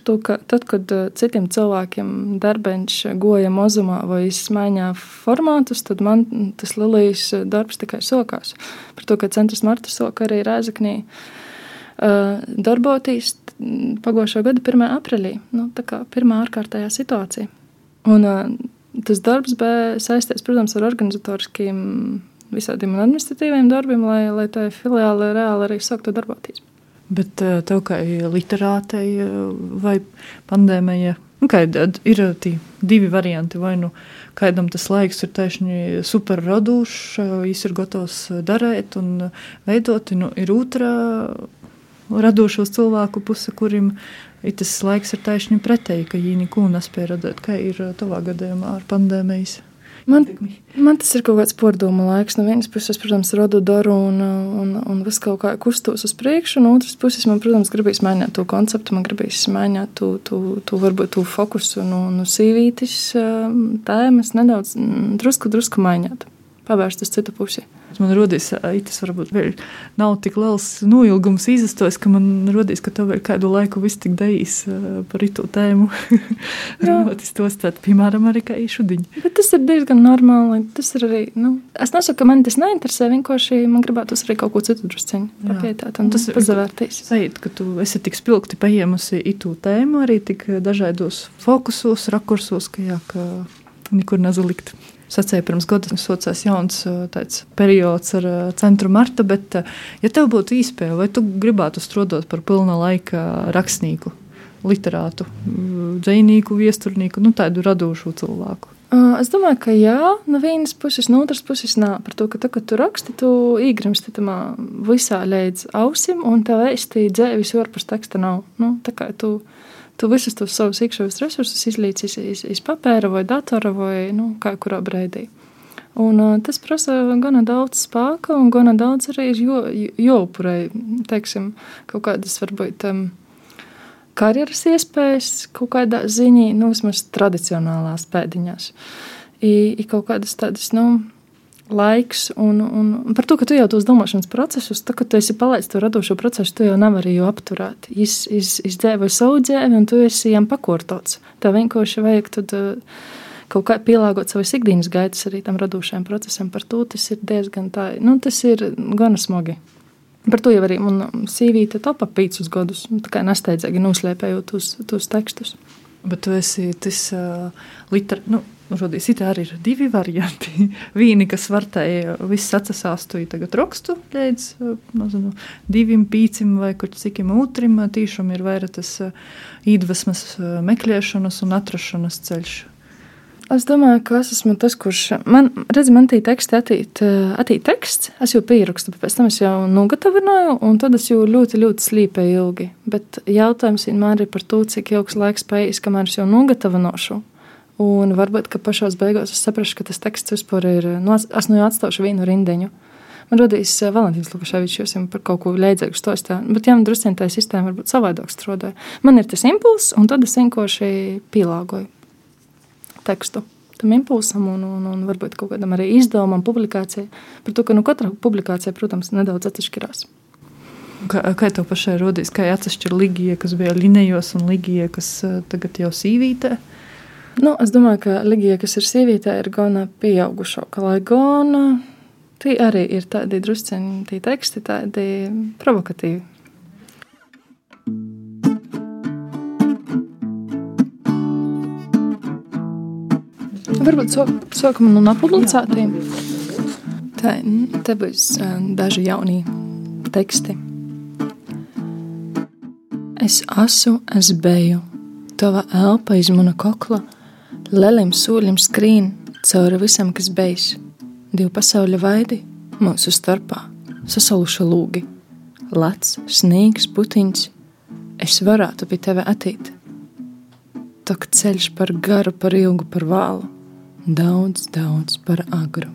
to, ka tad, kad eh, citiem cilvēkiem darbiņš goja mozumā vai izmaiņā formātus, tad man tas Lilijas darbs tikai sokās. Par to, ka centrs Marta soka arī Rēzaknī uh, darbotīs pagošā gada 1. aprīlī. Nu, tā kā pirmā ārkārtējā situācija. Un uh, tas darbs bija saistīts, protams, ar organizatoriskiem visādiem administratīviem darbiem, lai, lai tā filiāle reāli arī sāktu darboties. Bet eh, tev kā literātei eh, vai pandēmija, nu, ir divi varianti. Vai nu kādam tas laiks ir taisni super radošs, viņš ir gatavs darīt un veidot, nu, ir otrā radošos cilvēku puse, kurim tas laiks ir taisni pretēji, ka viņi neko nespēja radīt. Kā ir tavā gadījumā ar pandēmijas? Man, man tas ir kaut kāds porcelāna laiks. No vienas puses, protams, rodu daru un, un, un viss kaut kā kustos uz priekšu, no otras puses, man, protams, gribīs mainīt to konceptu, man gribīs mainīt to, to, to varbūt to fokusu no, no sīvītis tēmas nedaudz, drusku, drusku mainīt, pavērst uz citu pusi. Man rodīs, tas varbūt vēl nav tik liels noilgums izastos, ka man rodīs, ka tev vēl kādu laiku viss tik dejīs par itu tēmu. Rotis tos tad, piemēram, arī kā īšudiņi. Bet tas ir diezgan normāli. Tas ir arī, nu, es nesaku, ka man tas neinteresē, vienkārši man gribētu arī kaut ko citu drusceņu papietāt un tas pazavērtīs. Sajūt, ka tu esi tik spilgti paiemusi itu tēmu, arī tik dažādos fokusos, rakursos, ka jā, ka nekur nezalikt sacīja pirms gada, socās jauns tāds, periods ar centru marta, bet, ja tev būtu īspēja, vai tu gribētu strādāt par pilna laika rakstnieku, literātu, dzēnīku, viesturnīku, nu tādu radošu cilvēku? Es domāju, ka jā, no vienas puses, no otras puses, nē, par to, ka tā, kad tu raksti, tu īgrimsti tam visā līdz ausim, un tev īsti dzēvis ārpus teksta nav. Nu, tā kā tu tu visus tos savus iekšējos resursus izlīdz iz, iz, iz papēra vai datora vai nu, kā kurā brīdī. Un, uh, tas prasa gana daudz spēka un gana daudz arī jo, jāupurē, teiksim, kaut kādas varbūt um, karjeras iespējas, kaut kādā ziņā, nu, vismaz tradicionālās pēdiņās. I, i kaut kādas tādas, nu, laiks, un, un par to, ka tu jau tos domāšanas procesus, tā, kad tu esi palaidis to radošo procesu, tu jau nevari jau apturēt. Iz, iz, izdēvi savu dzēvi, un tu esi jām pakortots. Tā vienkārši vajag tad, uh, kaut kā pielāgot savas ikdienas gaitas arī tam radošajam procesam. Par to tas ir diezgan tā, nu, tas ir gana smagi. Par to jau arī man sīvīte topa pīcis gadus, tā kā nesteidzīgi noslēpējot tos, tos tekstus. Bet tu esi tas uh, liter, nu, Rodīs, it arī ir divi varianti. Vīni, kas var tai viss atsasāstoja tagad rakstu līdz nezinu, divim pīcim vai kur cikim otrim, tīšām ir vairāk tas iedvesmas meklēšanas un atrašanas ceļš. Es domāju, ka es esmu tas, kurš man, redz, man tī teksti attīt, attīt teksts, es jau pierakstu, pēc tam es jau nogatavināju, un tad es jau ļoti, ļoti slīpēju ilgi. Bet jautājums vienmēr ir par to, cik ilgs laiks paies, kamēr es jau nogatavināšu. Un varbūt, ka pašās beigās es saprastu, ka tas teksts vispār ir. Nu, es nu jau atstāšu vienu rindiņu. Man radīs uh, Valentīns Lukaševičs, jūs jau par kaut ko leidzēgu stāstā. Bet, jā, man drusku tā sistēma varbūt savādāk strādāja. Man ir tas impulss, un tad es vienkārši pielāgoju tekstu tam impulsam un, un, un varbūt kaut kādam arī izdevumam, publikācijai. Par to, ka nu, katra publikācija, protams, nedaudz atšķirās. Kā, kā tev pašai rodīs, kā atsevišķi Ligija, kas bija Linējos un Ligija, kas uh, tagad jau sīvītē? Nu, es domāju, ka Ligija, kas ir sīvītē, ir gana pieaugušāka, lai gan tie arī ir tādi drusciņi, tie teksti, tādi provokatīvi. Varbūt sākam no publicētiem. Tā, te būs daži jaunie teksti. Es asu, es beju, tava elpa iz mana kokla, lelim sūļim skrīn cauri visam, kas beigs. Divu pasauļa vaidi mūsu starpā, sasaluša lūgi, lats, snīgs, putiņš, es varētu pie tevi attīt. Tok ceļš par garu, par ilgu, par vālu daudz, daudz par agru.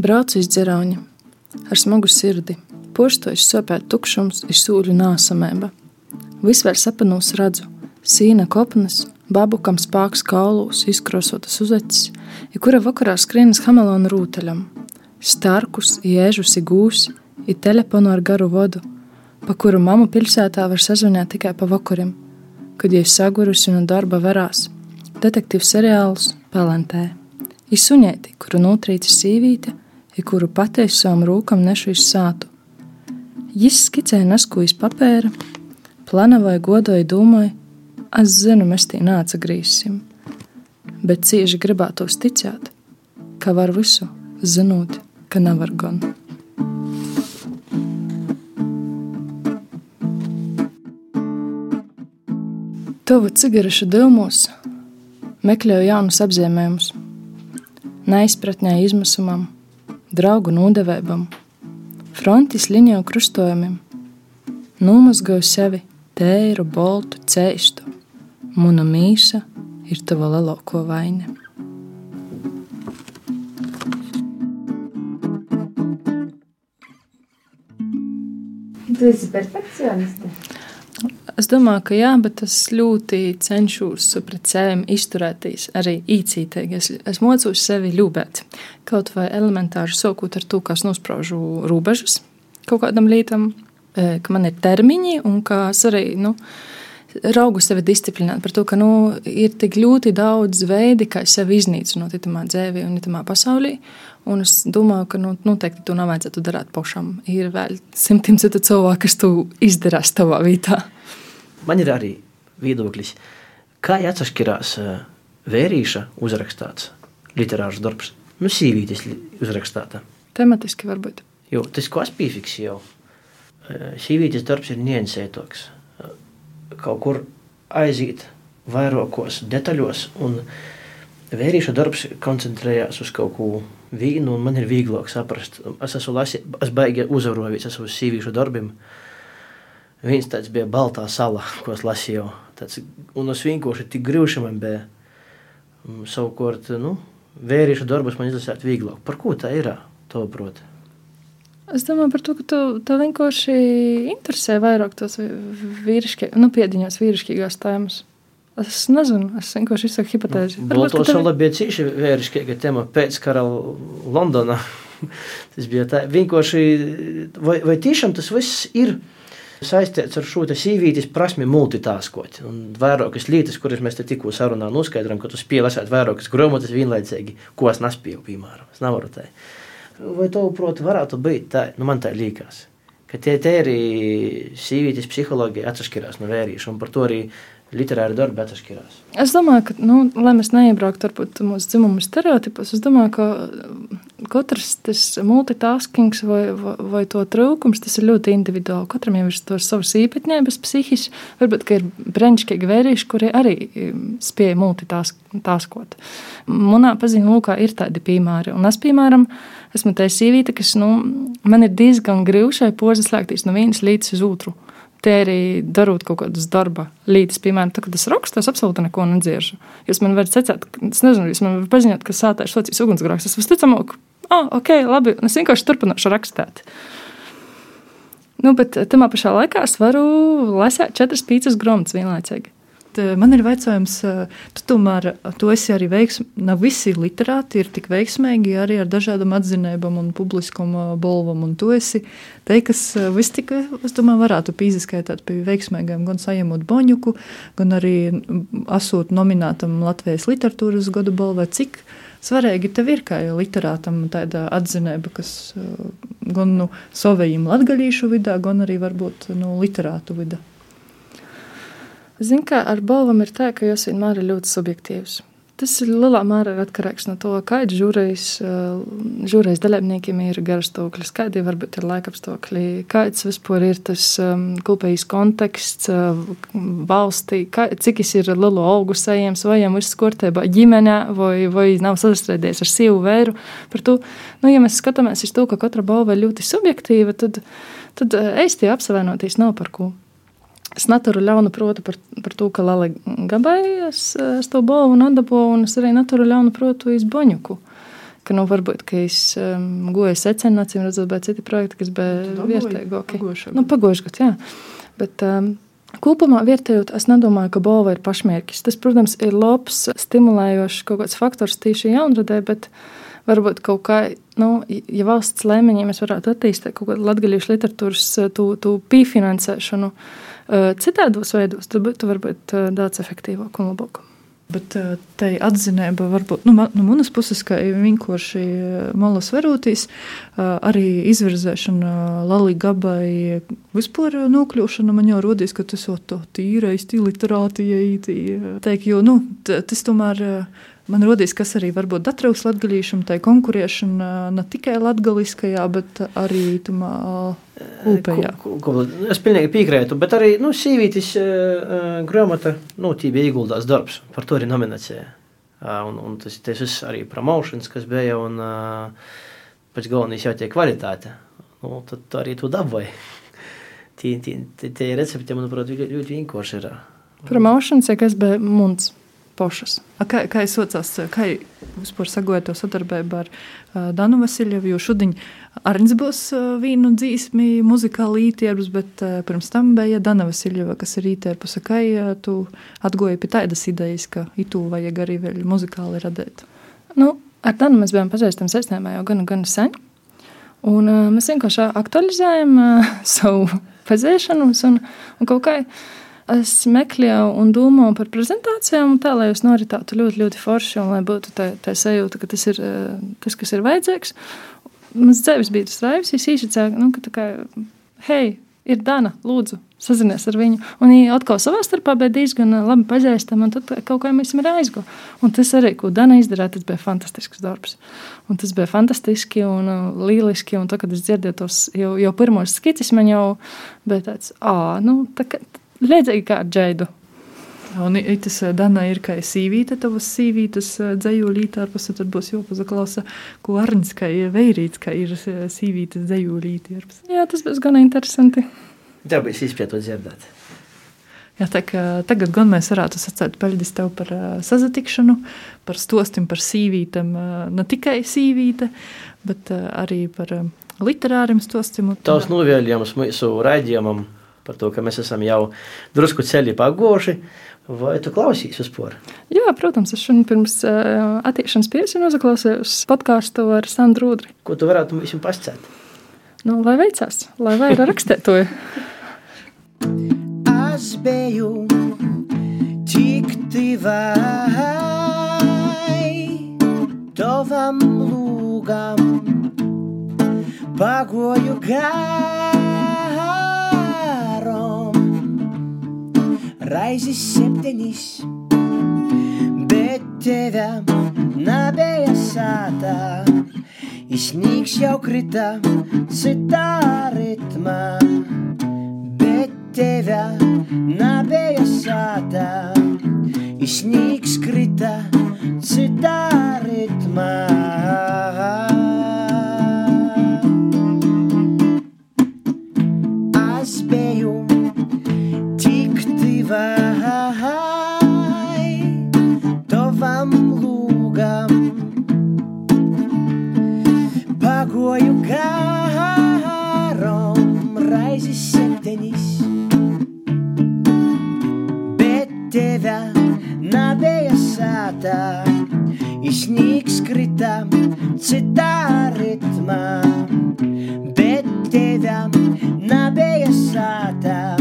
Braucu iz dzerauņa ar smagu sirdi, postojas sopēt tukšums ir sūļu nāsamēba. Visvēr sapanos redzu, sīna kopnes, babu, kam spāks kaulūs, izkrosotas uzecis, ja kura vakarā skrienas hamelona rūteļam, starkus, iežus, gūsi, ir telefonu ar garu vodu, pa kuru mammu pilsētā var sazvanīt tikai pa vakariem, kad jau sagurusi no darba varās. Detektīvu seriālus pelentē. Ir suņēti, kuru notrīca sīvīte, ir kuru pateicu savam rūkam nešu iz sātu. Jis skicēja nesku iz papēra, planavoja godoja domāja, es zinu, mēs tī nāca grīsim, bet cieši gribētos ticēt, ka var visu, zinot, ka nevar gan. Tuvu cigarešu dūmos meklēju jaunus apzīmējumus, neizpratņā izmisumam, draugu nodevēbam, frontes līniju krustojumiem. Nomazgoju sevi tēru, boltu, cēstu. Muna mīsa ir tava lielāko vaina. Tu esi perfekcioniste. Es domāju, ka jā, bet es ļoti cenšos pret sevi izturēties arī īcītīgi. Es, es mocos sevi ļūbēt. Kaut vai elementāri sākot ar to, kas nospraužu robežas kaut kādam lītam, e, ka man ir termiņi un ka es arī nu, raugu sevi disciplinēt par to, ka nu, ir tik ļoti daudz veidi, kā sevi iznīcinot itamā dzīvē un itamā pasaulī. Un es domāju, ka nu, noteikti to nav vajadzētu darīt pašam. Ir vēl simtiem citu cilvēku, kas to izdarās tavā vietā. Man ir arī viedoklis, kā atšķirās vērīša uzrakstāts literārs darbs, nu sīvītis uzrakstāta. Tematiski varbūt. Jo tas, ko es piefiksu jau, sīvītis darbs ir niansētoks. Kaut kur aiziet vairākos detaļos, un vērīša darbs koncentrējās uz kaut ko vīnu, un man ir vieglāk saprast. Es esmu lasījis, es baigi uzvarojis, es esmu sīvīšu darbiem, Viens tāds bija Baltā sala, ko es lasīju. Tāds, un es vienkārši tik grūši man bija. Savukārt, nu, vērīšu darbus man izlasīt vieglāk. Par ko tā ir? Tavuprāt? Es domāju par to, ka tu, tev vienkārši interesē vairāk tos vīrišķi, nu, piediņos vīrišķīgās tēmas. Es nezinu, es vienkārši izsaku hipotēzi. Nu, Baltā sala bija cīši vīrišķīga tēma pēc kara Londonā. tas bija tā, vienkārši, vai, vai tiešām tas viss ir? Saistīts ar šo sīvītes prasmi multitaskot. Un vairākas lietas, kuras mēs tikko sarunā noskaidrojam, ka tu spēj lasīt vairākas grāmatas vienlaicīgi, ko es nespēju, piemēram. Es nevaru tā. Vai to, proti, varētu būt tā, nu man tā liekas. Ka tie, arī sīvītes psiholoģija atšķirās no vērīša, un par to arī literāri darbi atšķirās. Es domāju, ka, nu, lai mēs neiebrauktu varbūt mūsu dzimumu stereotipus, es domāju, ka katrs tas multitaskings vai, vai, vai to trūkums, tas ir ļoti individuāli. Katram jau ir tos savas īpatnības psihiski, varbūt, ka ir brenčkīgi vērīši, kuri arī um, spēja multitaskot. Manā paziņu lūkā ir tādi piemēri, un es, piemēram, esmu tā sīvīta, kas, nu, man ir diezgan grūšai pozi slēgties no vienas līdz uz otru te arī darot kaut kādas darba līdzi. Piemēram, tad, kad es rakstu, es absolūti neko nedzirdu. Jūs man varat secēt, es nezinu, jūs man varat paziņot, ka sātā ir šocīs ugunsgrēks. Es visticamāk, ah, ok, labi, es vienkārši turpināšu rakstīt. Nu, bet tamā pašā laikā es varu lasīt četras pīcis grāmatas vienlaicīgi. Man ir jautājums, tu tomēr tu esi arī veiksmīgs. Nav visi literāti ir tik veiksmīgi arī ar dažādām atzinībām un publiskuma balvam. Un tu esi te, kas viss tik, es domāju, varētu pīziskaitāt pie veiksmīgiem, gan saņemot Boņuku, gan arī asūt nominētam Latvijas literatūras gadu balvai. Cik svarīgi tev ir kā literātam tāda atzinība, kas gan nu, savējiem latgaļīšu vidā, gan arī varbūt nu, literātu vidā? Ziniet, kā ar balvām ir tā, ka jūs vienmēr ir ļoti subjektīvs. Tas ir lielā mērā atkarīgs no tā, kāda žūrejas, eh, žūrejas dalībniekiem ir garastāvoklis, kādi varbūt ir laikapstākļi, kāds vispār ir tas um, kopējs konteksts uh, valstī, kā, cik es ir lielu algu sajiems, vai viņam viss kārtībā ģimenē, vai, vai nav sastrēdies ar sīvu vēru. Par to, nu, ja mēs skatāmies uz to, ka katra balva ir ļoti subjektīva, tad, tad eh, apsavienoties nav par ko. Es natūru ļaunu protu par, par to, ka Lala Gabai es, es to balvu un atdabūju, un es arī natūru ļaunu protu iz Boņuku. Ka, nu, varbūt, ka es um, goju secinu, acīm redzot, bet citi projekti, kas bija vērtīgāki. Nu, pagojuši gadu, jā. Bet, um, Kopumā vērtējot, es nedomāju, ka balva ir pašmērķis. Tas, protams, ir labs, stimulējošs kaut kāds faktors tīši jaunradē, bet varbūt kaut kā, nu, ja valsts līmenī mēs varētu attīstīt kaut kādu latgaļiešu literatūras tu, tu pīfinansēšanu, uh, citādos veidos, tad būtu varbūt daudz efektīvāk un labāk. Bet tā atzinība varbūt nu, no manas puses, ka vienkārši malas verūtīs, arī izvirzēšana Lali Gabai vispār nokļūšana man jau rodīs, ka tas jau to tīrais, tī literātijai, teik, jo, nu, tas tomēr man rodīs, kas arī varbūt atrauks latgalīšam, tai konkurēšana ne tikai latgaliskajā, bet arī tumā Upējā. Ko, ko, es pilnīgi piekrītu, bet arī nu, sīvītis uh, grāmata, nu, tī bija ieguldās darbs, par to arī nominācija. Uh, un, un tas, tas viss arī promotions, kas bija, un uh, pēc galvenais jau tie kvalitāte. Nu, tad arī tu dabūji. tie, recepti, manuprāt, ļoti vienkārši ir. Promotions, ja kas bija munts pašas. A, kā, kā es saucās, kā vispār sagoju to sadarbību ar uh, Danu Vasiljevu, jo šodien Arns būs uh, vienu dzīsmi muzikāli ītierbs, bet uh, pirms tam bija Dana Vasiljeva, kas ir ītierbus. Kā uh, tu atgoji pie tādas idejas, ka itu vajag arī vēl muzikāli radēt? Nu, ar Danu mēs bijām pazīstami saistībā jau gan, gan sen. Un, uh, mēs vienkārši aktualizējam uh, savu pazīšanos un, un kaut kā es meklēju un domāju par prezentācijām, tā lai jūs noritātu ļoti, ļoti forši un lai būtu tā, tā sajūta, ka tas ir tas, kas ir vajadzīgs. Mans dzīves bija tas raivs, es īšicēju, nu, ka tā kā, hei, ir Dana, lūdzu, sazinies ar viņu. Un viņa atkal savā starpā bija diezgan labi pazīstama, un tad kaut kā mēs esam aizgājuši. Un tas arī, ko Dana izdarīja, tas bija fantastisks darbs. Un tas bija fantastiski un uh, lieliski. Un tad, kad es dzirdēju tos jau, jau pirmos skicis, man jau bija tāds, ah, nu, tā, līdzīgi kā ar Džeidu. Un tas Dana ir kā sīvīte, tavas sīvītes dzēju lītārpus, tad būs jāpazaklausa, ko Arnis kā ir veirīts, kā ir sīvītes dzēju lītārpus. Jā, tas būs gan interesanti. Tā bija izpētot dzirdēt. Jā, tā kā tagad gan mēs varētu sacēt peļģis tev par uh, sazatikšanu, par stostim, par sīvītam, uh, ne tikai sīvīte, bet uh, arī par uh, literāriem stostim. Tavs novēlījums mūsu raidījumam par to, ka mēs esam jau drusku ceļi pagoši. Vai tu klausīsies vispār? Jā, protams, es šodien pirms uh, attīšanas piesien uzklausījos podkāstu ar Sandru Udri. Ko tu varētu mums pascēt? Nu, lai veicās, lai vairāk rakstētoju. es biju tik tivai tavam lūgam, pagoju gāju. Raizes septiņas, bet teve nebija sātā. Izsnīgs jau krita citā ritmā, bet teve nebija sātā. Izsnīgs krita citā ritmā. Dawaj do wam lugam. Pagoju garom raizi septenis Bet tevę nabėja sata Išnyks krita cita ritma Bet tevę nabėja sata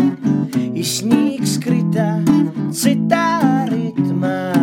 i sniegs krita citā ritmā.